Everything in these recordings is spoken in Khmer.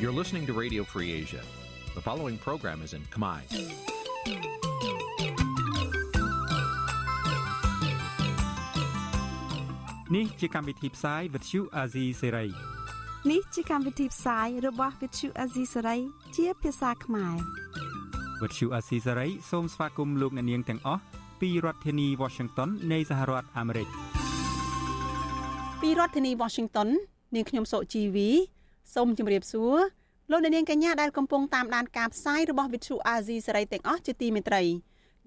You're listening to Radio Free Asia. The following program is in Khmer. នេះជាកម្មវិធីផ្សាយ Vuthu Azizi Serai នេះជាកម្មវិធីផ្សាយរបស់ Vuthu Azizi Serai ជាភាសាខ្មែរ Vuthu Azizi Serai សូមស្វាគមន៍លោកអ្នកនាងទាំងអស់ពីរដ្ឋធានី Washington នៃសហរដ្ឋអាមេរិក ពីរដ្ឋធានី Washington នាងខ្ញុំសុជីវីសូមជម្រាបសួរ លោកអ្នកនាងកញ្ញាដែលកំពុងតាមដានការផ្សាយរបស់ Vuthu Azizi Serai ទាំងអស់ជាទីមេត្រី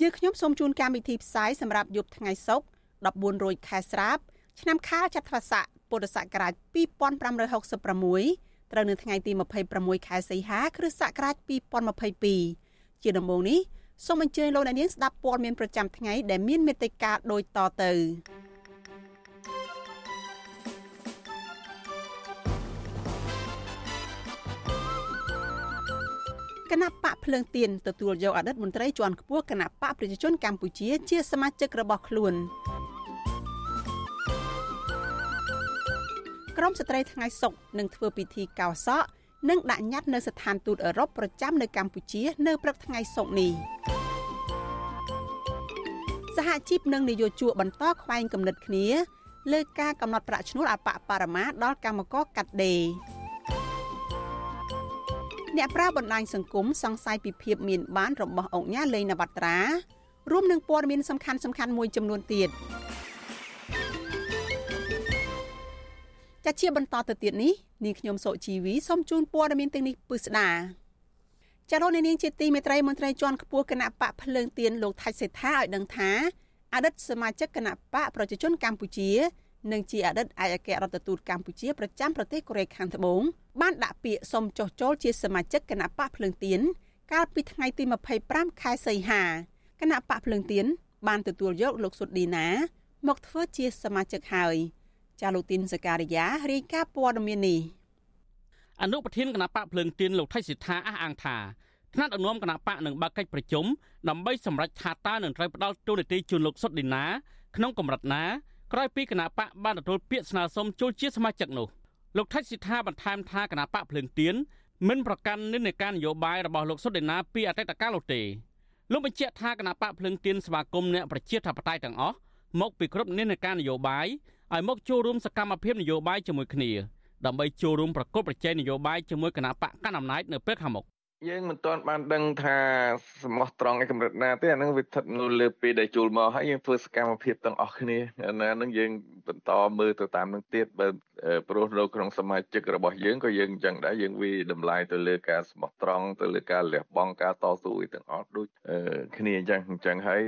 យើងខ្ញុំសូមជូនកម្មវិធីផ្សាយសម្រាប់យប់ថ្ងៃសុក្រ14រោចខែស្រាប ឆ្នាំខាលចត្វាស័កពុរសករាជ2566ត្រូវនៅថ្ងៃទី26ខែសីហាគ្រិស្តសករាជ2022ជាដំបូងនេះសូមអញ្ជើញលោកអ្នកនាងស្ដាប់ព័ត៌មានប្រចាំថ្ងៃដែលមានមេត្តាដូចតទៅ គណៈបកភ្លើងទៀនទទួលយកអតីតមន្ត្រីជាន់ខ្ពស់គណៈបកប្រជាជនកម្ពុជាជាសមាជិករបស់ខ្លួនក្រមស្ត្រីថ្ងៃសុកនឹងធ្វើពិធីកោសក់និងដាក់ញត្តិនៅស្ថានទូតអឺរ៉ុបប្រចាំនៅកម្ពុជា នៅព្រឹកថ្ងៃសុក្រនេះសហជីពនិងនយោជកបន្តខ្វែងគំនិតគ្នា លើការកំណត់ប្រាក់ឈ្នួលអបបរមាដល់កម្មករកាត់ដេរ អ្នកប្រើបណ្ដាញសង្គមសង្ស័យពីភាពមានបានរបស់អង្គញាលេងនវត្រារួមនឹងព័ត៌មានសំខាន់សំខាន់មួយចំនួនទៀតចាជាបន្តទៅទៀតនេះនាងខ្ញុំសុជីវីសូមជូនព័ត៌មានទាំងនេះពិស្ដាចាលោកនាងជាទីមេត្រីមន្ត្រីជាន់ខ្ពស់គណៈបកភ្លើងទៀនលោកថៃសេដ្ឋាឲ្យដឹងថាអតីតសមាជិកគណៈបកប្រជាជនកម្ពុជា និងជាអតីតឯកអគ្គរដ្ឋទូតកម្ពុជាប្រចាំប្រទេសកូរ៉េខាងត្បូងបានដាក់ពាក្យសុំចុះចូលជាសមាជិកគណៈបកភ្លើងទៀនកាលពីថ្ងៃទី25ខែសីហាគណៈបកភ្លើងទៀនបានទទួលយកលោកសុតឌីណា មកធ្វើជាសមាជិកហើយចាលោកទីនសការីយ៉ារាយការណ៍ព័ត៌មាននេះអនុប្រធានគណៈបកភ្លើងទៀនលោកថៃសិដ្ឋាអះអាងថាថ្នាក់ដឹកនាំគណៈបកនឹងបើកកិច្ចប្រជុំដើម្បីសម្រេចថាតើនឹងត្រូវផ្ដល់ទូនាទីជូនលោកសុតឌីណា ក្នុងកម្រិតណា ក្រោយពីគណៈបកបានទទួលពាក្យស្នើសុំចូលជាសមាជិកនោះលោកថៃសិដ្ឋាបន្ថែមថាគណៈបកភ្លើងទៀនមិនប្រកាន់និន្នាការនយោបាយរបស់លោកសុតឌីណាពីអតីតកាលនោះទេលោកបញ្ជាក់ថាគណៈបកភ្លើងទៀនស្វាគមន៍អ្នកប្រជាធិបតេយ្យទាំងអស់មកពីគ្រប់និន្នាការនយោបាយឲ្យមកចូលរួមសកម្មភាពនយោបាយជាមួយគ្នាដើម្បីចូលរួមប្រកបប្រជែងនយោបាយជាមួយគណៈបកកណ្ដាលអំណាចនៅពេលខាងមុខ យើងមិនទាន់បានដឹងថាសមោះត្រង់ឯកម្រិតណាទេអានឹងវាស្ថិតនៅលើពេលដែលចូលមកហើយយើងធ្វើសកម្មភាពទាំងអស់គ្នាណានឹងយើងបន្តមើលទៅតាមនឹងទៀតបើព្រោះនៅក្នុងសមាជិករបស់យើងក៏យើងអញ្ចឹងដែរយើងវាតម្លៃទៅលើការសមោះត្រង់ទៅលើការលះបង់ការតស៊ូទាំងអស់ដូចគ្នាអញ្ចឹងអញ្ចឹងហើយ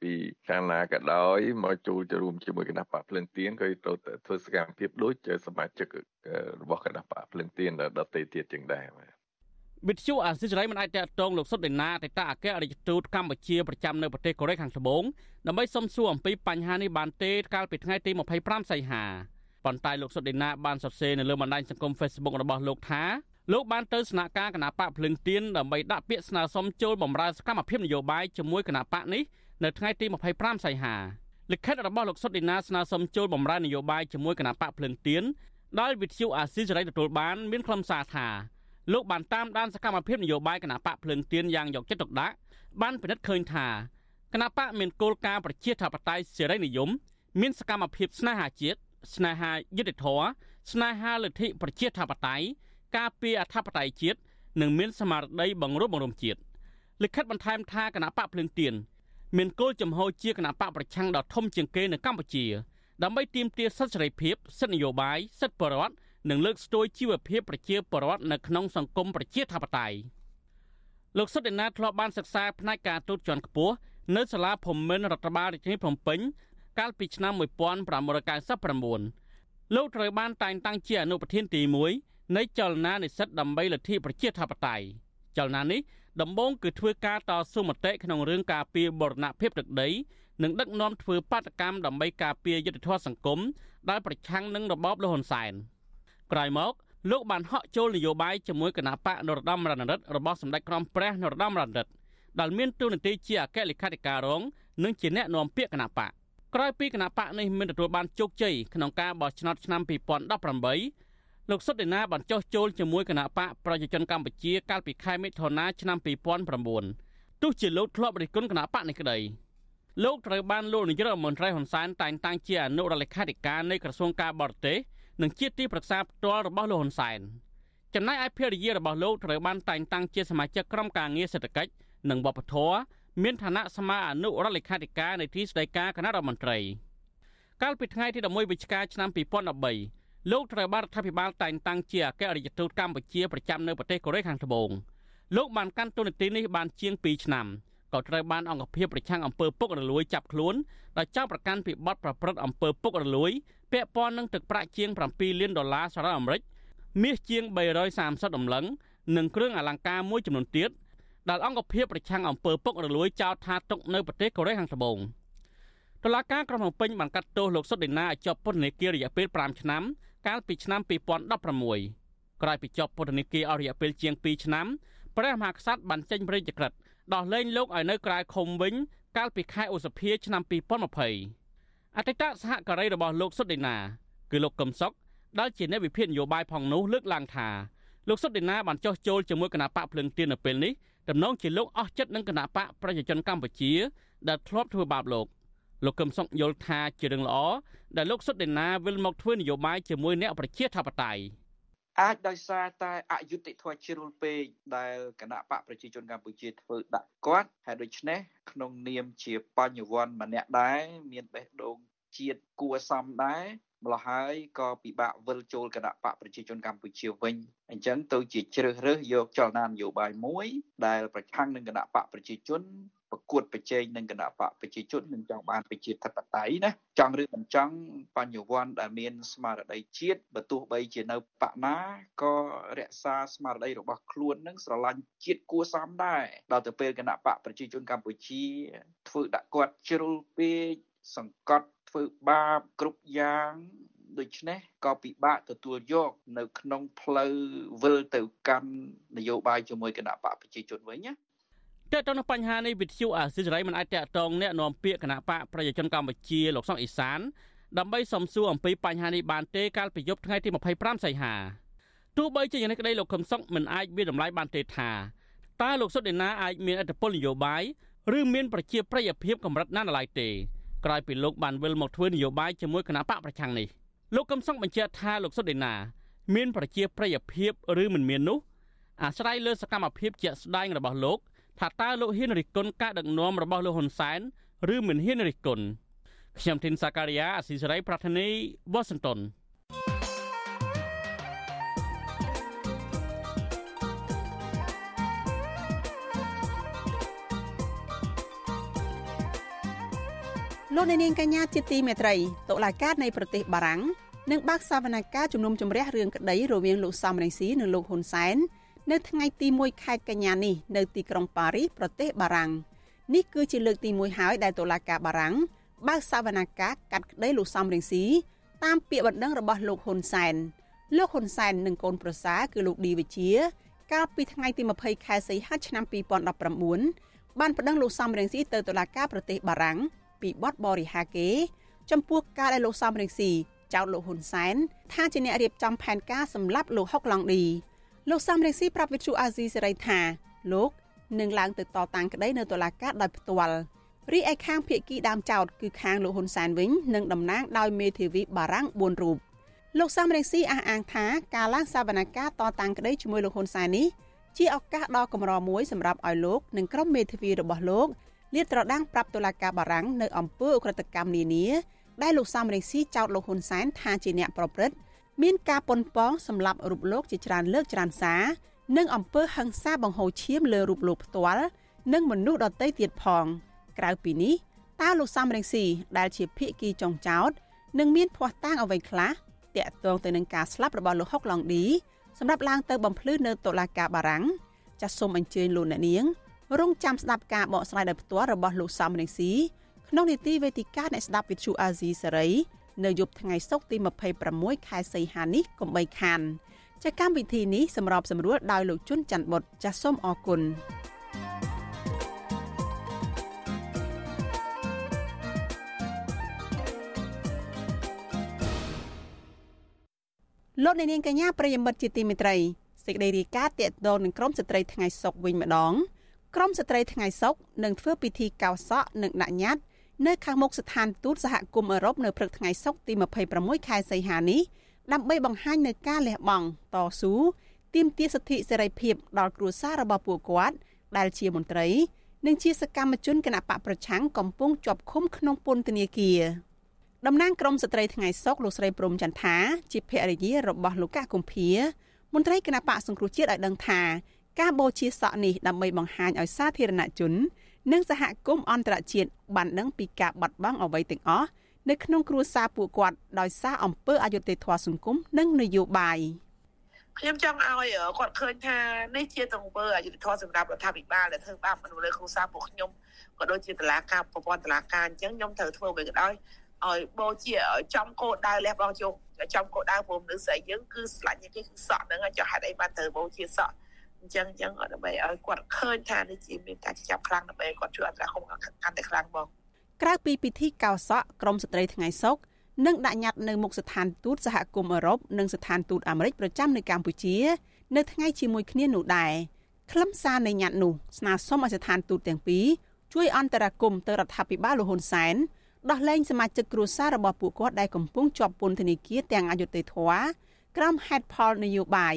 ពីខាងណាក៏ដោយមកចូលទៅរួមជាមួយគណៈបកភ្លឹងទៀនក៏ត្រូវធ្វើសកម្មភាពដូចសមាជិករបស់គណៈបកភ្លឹងទៀនដទៃទៀតចឹងដែរបាទ វិទ្យុអាស៊ីសេរីមិនអាចតតងលោកសុតដេណាតេតាអគ្គរដ្ឋទូតកម្ពុជាប្រចាំនៅប្រទេសកូរ៉េខាងត្បូងដើម្បីសុំសួរអំពីបញ្ហានេះបានទេកាលពីថ្ងៃទី25សីហាប៉ុន្តែលោកសុតដេណាបានសរសេរនៅលើបណ្ដាញសង្គម Facebook របស់លោកថាលោកបានទៅស្នាក់ការគណៈបកភ្លឹងទៀនដើម្បីដាក់ពាក្យស្នើសុំចូលបម្រើសកម្មភាពនយោបាយជាមួយគណៈបកនេះនៅថ្ងៃទី25សីហាលិខិតរបស់លោកសុតឌីណាស្នើសុំចូលបម្រើនយោបាយជាមួយគណៈបកភ្លឹងទៀនដោយវិទ្យុអាស៊ីសេរីទទួលបានមានខ្លឹមសារថា លោកបានតាមដានសកម្មភាពនយោបាយគណៈបកភ្លើងទៀនយ៉ាងយកចិត្តទុកដាក់បានពិនិត្យឃើញថាគណៈបកមានគោលការណ៍ប្រជាធិបតេយ្យសេរីនិយម មានសកម្មភាពស្នេហាជាតិស្នេហាយុត្តិធម៌ស្នេហាលទ្ធិប្រជាធិបតេយ្យការពារអធិបតេយ្យជាតិនិងមានស្មារតីបង្រួបបង្រួមជាតិលិខិតបន្ថែមថាគណៈបកភ្លើងទៀនមានគោលចំហជាគណៈបកប្រឆាំងដ៏ធំជាងគេនៅកម្ពុជាដើម្បីទាមទារសិទ្ធិសេរីភាពសិទ្ធិនយោបាយសិទ្ធិបរិវត្ត និងលើកស្ទួយជីវភាពប្រជាពលរដ្ឋនៅក្នុងសង្គមប្រជាធិបតេយ្យលោកសុទ្ធឯណាធ្លាប់បានសិក្សាផ្នែកការទូតជាន់ខ្ពស់នៅសាលាភូមិន្ទរដ្ឋបាលរាជធានីភ្នំពេញកាលពីឆ្នាំ1999លោកត្រូវបានតែងតាំងជាអនុប្រធានទី1នៃចលនានិស្សិតដើម្បីលទ្ធិប្រជាធិបតេយ្យចលនានេះដំបូងគឺធ្វើការតស៊ូមតិក្នុងរឿងការពារបរណភាពទឹកដីនិងដឹកនាំធ្វើបាតកម្មដើម្បីការពារយុត្តិធម៌សង្គមដែលប្រឆាំងនឹងរបបលហ៊ុនសែន។ ក្រោយមកលោកបានហក់ចូលនយោបាយជាមួយគណៈបកនរោត្តមរណរដ្ឋរបស់សម្ដេចក្រមព្រះនរោត្តមរណរដ្ឋដែលមានតួនាទីជាអគ្គលេខាធិការរងនិងជាអ្នកនាំពាក្យគណៈបកក្រោយពីគណៈបកនេះមានទទួលបានជោគជ័យក្នុងការបោះឆ្នោតឆ្នាំ2018លោកសុតដេណាបានចោះចូលជាមួយគណៈបកប្រជាជនកម្ពុជាកាលពីខែមិថុនាឆ្នាំ2009ទោះជាលោកធ្លាប់រិះគន់គណៈបកនេះក្តីលោកត្រូវបានលោកនាយករដ្ឋមន្ត្រីហ៊ុនសែនតែងតាំងជាអនុរដ្ឋលេខាធិការនៃក្រសួងការបរទេស និងជាទីប្រឹក្សាផ្ទាល់របស់លោកហ៊ុនសែនចំណែកឯភរិយារបស់លោកត្រូវបានតែងតាំងជាសមាជិកក្រុមការងារសេដ្ឋកិច្ចនិងវប្បធម៌មានឋានៈស្មើអនុរដ្ឋលេខាធិការនៃទីស្តីការគណៈរដ្ឋមន្ត្រីកាលពីថ្ងៃទី11វិច្ឆិកាឆ្នាំ2013លោកត្រូវបានរដ្ឋាភិបាលតែងតាំងជាអគ្គរដ្ឋទូតកម្ពុជាប្រចាំនៅប្រទេសកូរ៉េខាងត្បូងលោកបានកាន់តួនាទីនេះបានជាង2ឆ្នាំក៏ត្រូវបានអង្គភាពប្រឆាំងអំពើពុករលួយចាប់ខ្លួនដោយចោទប្រកាន់ពីបទប្រព្រឹត្តអំពើពុករលួយ ពាក់ព័ន្ធនឹងទឹកប្រាក់ជាង7លានដុល្លារសហរដ្ឋអាមេរិកមាសជាង330ដំឡឹងនិងគ្រឿងអលង្ការមួយចំនួនទៀតដែលអង្គភាពប្រឆាំងអំពើពុករលួយចោទថាទុកនៅប្រទេសកូរ៉េខាងត្បូងតុលាការក្រុងភ្នំពេញបានកាត់ទោសលោកសុតឌីណាឲ្យជាប់ពន្ធនាគាររយៈពេល5ឆ្នាំកាលពីឆ្នាំ2016ក្រោយពីជាប់ពន្ធនាគារអស់រយៈពេលជាង2ឆ្នាំព្រះមហាក្សត្របានចេញព្រះរាជក្រឹត្យដោះលែងលោកឲ្យនៅក្រៅឃុំវិញ កាលពីខែឧសភាឆ្នាំ2020 អតីតសហការីរបស់លោកសុតឌីណាគឺលោកកឹមសុខដែលជាអ្នកវិភាគនយោបាយផងនោះលើកឡើងថាលោកសុតឌីណាបានចោះចូលជាមួយគណៈបកភ្លឹងទៀននៅពេលនេះដំណងជាលោកអស់ចិត្តនឹងគណៈបកប្រជាជនកម្ពុជាដែលធ្លាប់ធ្វើបាបលោកលោកកឹមសុខយល់ថាជារឿងល្អដែលលោកសុតឌីណាវិលមកធ្វើនយោបាយជាមួយអ្នកប្រជាធិបតេយ្យ អាចដោយសារតែអយុត្តិធម៌ជ្រុលពេកដែលគណៈបកប្រជាជនកម្ពុជាធ្វើដាក់គាត់ហើយដូច្នេះក្នុងនាមជាបញ្ញវន្តម្នាក់ដែរមានបេះដូងជាតិគួសមដែរម្ល៉េះហើយក៏ពិបាកវិលចូលគណៈបកប្រជាជនកម្ពុជាវិញអញ្ចឹងទៅជាជ្រើសរើសយកចលនានយោបាយមួយ ដែលប្រឆាំងនឹងគណៈបកប្រជាជន ប្រកួតប្រជែងនឹងគណៈបកប្រជាជននឹងចង់បានប្រជាធិបតេយ្យណាចង់ឬមិនចង់បញ្ញវន្តដែលមានស្មារតីជាតិបើទោះបីជានៅបកណាក៏រក្សាស្មារតីរបស់ខ្លួននឹងស្រឡាញ់ជាតិគួរសមដែរដល់ទៅពេលគណៈបកប្រជាជនកម្ពុជាធ្វើដាក់គាត់ជ្រុលពេកសង្កត់ធ្វើបាបគ្រប់យ៉ាងដូច្នេះក៏ពិបាកទទួលយកនៅក្នុងផ្លូវវិលទៅកាន់នយោបាយជាមួយគណៈបកប្រជាជនវិញណា តើតើនៅបញ្ហានេះវិទ្យុអាស៊ីសេរីមិនអាចតកតងអ្នកនាំពាក្យគណៈបកប្រជាជនកម្ពុជាលោកសុកអេសានដើម្បីសំសួរអំពីបញ្ហានេះបានទេកាលពីយប់ថ្ងៃទី25សីហាទោះបីជាយ៉ាងនេះក្តីលោកខឹមសុកមិនអាចមានតម្លៃបានទេថាតើលោកសុតដេណាអាចមានអធិបុលនយោបាយឬមានប្រជាប្រិយភាពកម្រិតណានៅឡើយទេក្រោយពីលោកបានវិលមកធ្វើនយោបាយជាមួយគណៈបកប្រឆាំងនេះលោកកឹមសុខបញ្ជាក់ថាលោកសុតដេណា មានប្រជាប្រិយភាពឬមិនមាននោះអាស្រ័យលើសកម្មភាពជាក់ស្ដែងរបស់លោក ថាតើលោកហ៊ានរិះគន់ការដឹកនាំរបស់លោកហ៊ុនសែនឬមិនហ៊ានរិះគន់ខ្ញុំធីនសាការីយ៉ាអស៊ីសេរីប្រធានីវ៉ាស៊ីនតោនលោកនាងកញ្ញាជាទីមេត្រីតុលាការនៃប្រទេសបារាំងនឹងបើកសវនកម្មជំនុំជម្រះរឿងក្តីរវាងលោកសំរងស៊ីនិងលោកហ៊ុនសែន នៅថ្ងៃទី1ខែកញ្ញានេះនៅទីក្រុងប៉ារីសប្រទេសបារាំងនេះគឺជាលើកទី1ហើយដែលតុលាការបារាំងបើកសវនកម្មកាត់ក្តីលោកសំរងស៊ីតាមពាក្យបណ្ដឹងរបស់លោកហ៊ុនសែនលោកហ៊ុនសែននិងកូនប្រសារគឺលោកឌីវិជាកាលពីថ្ងៃទី20ខែសីហាឆ្នាំ2019បានប្តឹងលោកសំរងស៊ីទៅតុលាការប្រទេសបារាំងពីបទបរិហាកេ ចំពោះការដែលលោកសំរងស៊ីចោទលោកហ៊ុនសែនថាជាអ្នករៀបចំផែនការសម្លាប់លោកហុកឡុងឌី លោកសំរងស៊ីប្រាប់វិទ្យុអាស៊ីសេរីថាលោកនឹងឡើងទៅតតាំងក្តីនៅតុលាការដោយផ្ទាល់រីឯខាងភៀកគីដើមចោតគឺខាងលោកហ៊ុនសែនវិញនឹងតំណាងដោយមេធាវីបារាំង4រូបលោកសំរងស៊ីអះអាងថាការឡើងសវនកម្មតតាំងក្តីជាមួយលោកហ៊ុនសែននេះជាឱកាសដ៏កម្រមួយសម្រាប់ឲ្យលោកនិងក្រុមមេធាវីរបស់លោកលាតត្រដាងប្រាប់តុលាការបារាំងនៅអំពើអក្រិតកម្មនានាដែលលោកសំរងស៊ីចោទលោកហ៊ុនសែនថាជាអ្នកប្រព្រឹត្ត មានការប៉ុនប៉ងសម្រាប់រូបលោកជាច្រើនលើកច្រើនសារនិងអំពើហិង្សាបង្ហូរឈាមលើរូបលោកផ្ទាល់និងមនុស្សដទៃទៀតផង ក្រៅពីនេះតើលោកសំរងស៊ីដែលជាភិក្ខីចុងចោតនឹងមានភ័ស្តុតាងអ្វីខ្លះតាក់ទងទៅនឹងការស្លាប់របស់លោកហុកឡុងឌីសម្រាប់ឡើងទៅបំភ្លឺនៅតុលាការបារាំងចាសសូមអញ្ជើញលោកអ្នកនាង រងចាំស្ដាប់ការបកស្រាយដោយផ្ទាល់របស់លោកសំរងស៊ីក្នុងនីតិវេទិកាអ្នកស្ដាប់វិទ្យុអាស៊ីសេរី នៅយប់ថ្ងៃសុក្រទី26ខែសីហានេះកុំបីខានចាកម្មវិធីនេះសម្របសម្រួលដោយលោកជុនច័ន្ទបុតចាសសូមអរគុណលោកអ្នកនាងកញ្ញាប្រិយមិត្តជាទីមេត្រីសេចក្តីរាយការណ៍តាក់ទងនឹងក្រមស្ត្រីថ្ងៃសុកវិញម្ដងក្រមស្ត្រីថ្ងៃសុកនឹងធ្វើពិធីកោសក់និងដាក់ញត្តិ នៅខាងមុខស្ថានទូតសហគមន៍អឺរ៉ុបនៅព្រឹកថ្ងៃសុកទី26ខែសីហានេះដើម្បីបង្ហាញនៅការលះបង់តស៊ូទាមទារសិទ្ធិសេរីភាពដល់គ្រួសាររបស់ពួកគាត់ដែលជាមន្ត្រី និងជាសកម្មជនគណបកប្រឆាំងកំពុងជាប់ឃុំក្នុងពន្ធនាគារតំណាងក្រមស្ត្រីថ្ងៃសុកលោកស្រីព្រំចន្ទថាជាភរិយារបស់លោកកកុម្ភាមន្ត្រីគណបកសង្គ្រោះជាតិឲ្យដឹងថាការបូជាសក់នេះដើម្បីបង្ហាញឲ្យសាធារណជន និងសហគមន៍អន្តរជាតិបានដឹងពីការបាត់បង់អ្វីទាំងអស់នៅក្នុងគ្រួសារពួកគាត់ដោយសារអំពើអយុត្តិធម៌សង្គមនិងនយោបាយខ្ញុំចង់ឲ្យគាត់ឃើញថានេះជាទង្វើអយុត្តិធម៌សម្រាប់រដ្ឋាភិបាលដែលធ្វើបាបមនុស្សលើគ្រួសារពួកខ្ញុំក៏ដូចជាតឡាការប្រព័ន្ធតឡាការអញ្ចឹងខ្ញុំត្រូវធ្វើអ្វីក៏ដោយឲ្យបូជាចំគោដៅលះបង់ជោគចំគោដៅព្រមនៅស្រីយើងគឺស្លាញ់គេគឺសក់ហ្នឹងចុះហេតុអីបានត្រូវបូជាសក់ អញ្ចឹងអញ្ចឹងដើម្បីឲ្យគាត់ឃើញថានេះជាមានការចាប់ខ្លាំងដើម្បីគាត់ជួយអន្តរាគមន៍កាន់តែខ្លាំងមកក្រៅពីពិធីកោសក់ក្រមស្ត្រីថ្ងៃសុកនិងដាក់ញត្តិនៅមុខស្ថានទូតសហគមន៍អឺរ៉ុបនិងស្ថានទូតអាមេរិកប្រចាំនៅកម្ពុជា នៅថ្ងៃជាមួយគ្នានោះដែរខ្លឹមសារនៃញត្តិនោះស្នើសុំឲ្យស្ថានទូតទាំងពីរជួយអន្តរាគមន៍ទៅរដ្ឋាភិបាលលហ៊ុនសែនដោះលែងសមាជិកគ្រួសាររបស់ពួកគាត់ដែលកំពុងជាប់ពន្ធនាគារទាំងអយុធធម៌ក្រោមហេតុផលនយោបាយ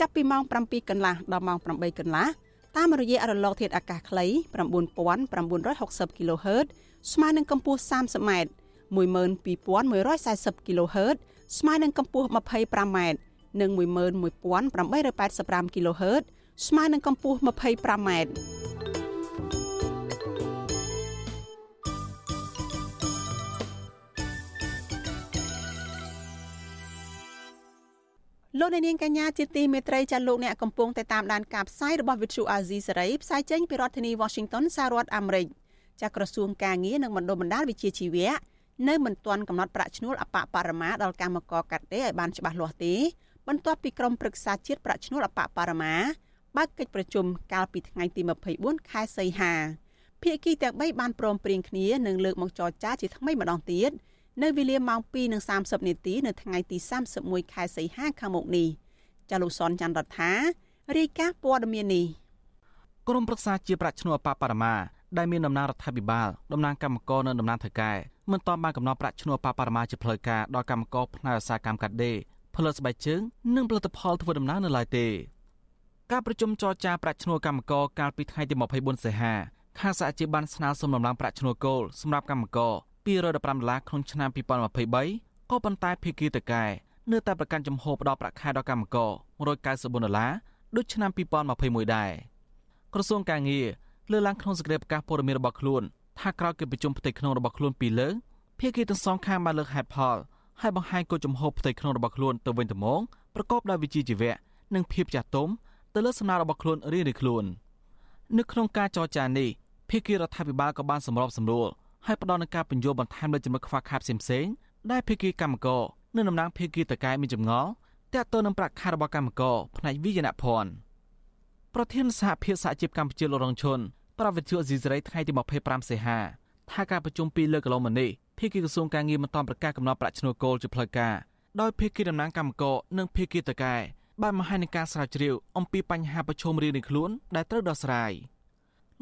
ចាប់ពីម៉ោង7កន្លះដល់ម៉ោង8កន្លះតាមរយៈរលកធាតុអាកាសខ្លី9960 kHz ស្មើនឹងកម្ពស់ 30m 12140 kHz ស្មើនឹងកម្ពស់ 25m និង11885 kHz ស្មើនឹងកម្ពស់ 25m លោកអ្នកនាងកញ្ញាជាទីមេត្រីចាលោកអ្នកកំពុងតែតាមដានការផ្សាយរបស់ Vithu Azizi សេរីផ្សាយចេញពីរដ្ឋធានី Washington សហរដ្ឋអាមេរិកចាក្រសួងការងារនិងបណ្ដុំបណ្ដាលវិជ្ជាជីវៈនៅមិនទាន់កំណត់ប្រាក់ឈ្នួលអបអបរមាដល់កម្មករកាត់ដេរឲ្យបានច្បាស់លាស់ទេបន្ទាប់ពីក្រមប្រឹក្សាជាតិប្រាក់ឈ្នួលអបបរមាបើកកិច្ចប្រជុំកាលពីថ្ងៃទី24ខែសីហាភាគីទាំង3បានព្រមព្រៀងគ្នានឹងលើកមកចរចាជាថ្មីម្ដងទៀត នៅវេលាម៉ោង2:30នាទីនៅថ្ងៃទី31ខែសីហាខាងមុខនេះចាលោកសនច័ន្ទរដ្ឋារាយការណ៍ព័ត៌មាននេះក្រមប្រឹក្សាជាប្រាក់ឈ្នួលអបបរមាដែលមានដំណើររដ្ឋាភិបាលតំណាងកម្មករនិងតំណាងថៅកែមិនទាន់បានកំណត់ប្រាក់ឈ្នួលអបបរមាជាផ្លូវការដល់កម្មករផ្នែកឧស្សាហកម្មកាត់ដេរផលិតស្បែកជើងនិងផលិតផលធ្វើដំណើរនៅឡើយទេការប្រជុំចរចាប្រាក់ឈ្នួលកម្មករកាលពីថ្ងៃទី24សីហាខាងសហជីពបានស្នើសុំដំឡើងប្រាក់ឈ្នួលគោលសម្រាប់កម្មករ 215ដុល្លារក្នុងឆ្នាំ2023ក៏ប៉ុន្តែភាគីតកែនៅតែប្រកាន់ចំហផ្ដល់ប្រាក់ខែដល់កម្មករ194ដុល្លារដូចឆ្នាំ2021ដែរក្រសួងការងារលើកឡើងក្នុងសេចក្តីប្រកាសព័ត៌មានរបស់ខ្លួនថាក្រោយកិច្ចប្រជុំផ្ទៃក្នុងរបស់ខ្លួនពីរលើកភាគីទាំងសងខាងបានលើកហេតុផលហើយបង្ហាញគោលចំហផ្ទៃក្នុងរបស់ខ្លួនទៅវិញទៅមកប្រកបដោយវិជ្ជាជីវៈនិងភាពចាស់ទុំទៅលើសំណើរបស់ខ្លួនរៀងៗខ្លួននៅក្នុងការចរចានេះភាគីរដ្ឋាភិបាលក៏បានសម្របសម្រួល ហើយផ្ដល់នូវការបញ្យល់បន្ថែមលើចំណុចខ្វះខាតផ្សេងៗដែលភាគីកម្មករនិងតំណាងភាគីតកែមានចម្ងល់តាក់ទងនឹងប្រាក់ខែរបស់កម្មករផ្នែកវិញ្ញាណភ័ណ្ឌប្រធានសហភាពសហជីពកម្ពុជាលោករងឈុនប្រវិទ្យាអេស៊ីសរ៉ៃថ្ងៃទី25សីហាថាការប្រជុំពីរលើកកន្លងមកនេះភាគីក្រសួងការងារមិនទាន់ប្រកាសកំណត់ប្រាក់ឈ្នួលគោលជាផ្លូវការដោយភាគីតំណាងកម្មករនិងភាគីតកែបានបង្ហាញនឹងការស្រាវជ្រាវអំពីបញ្ហាប្រឈមរៀងៗខ្លួនដែលត្រូវដោះស្រាយ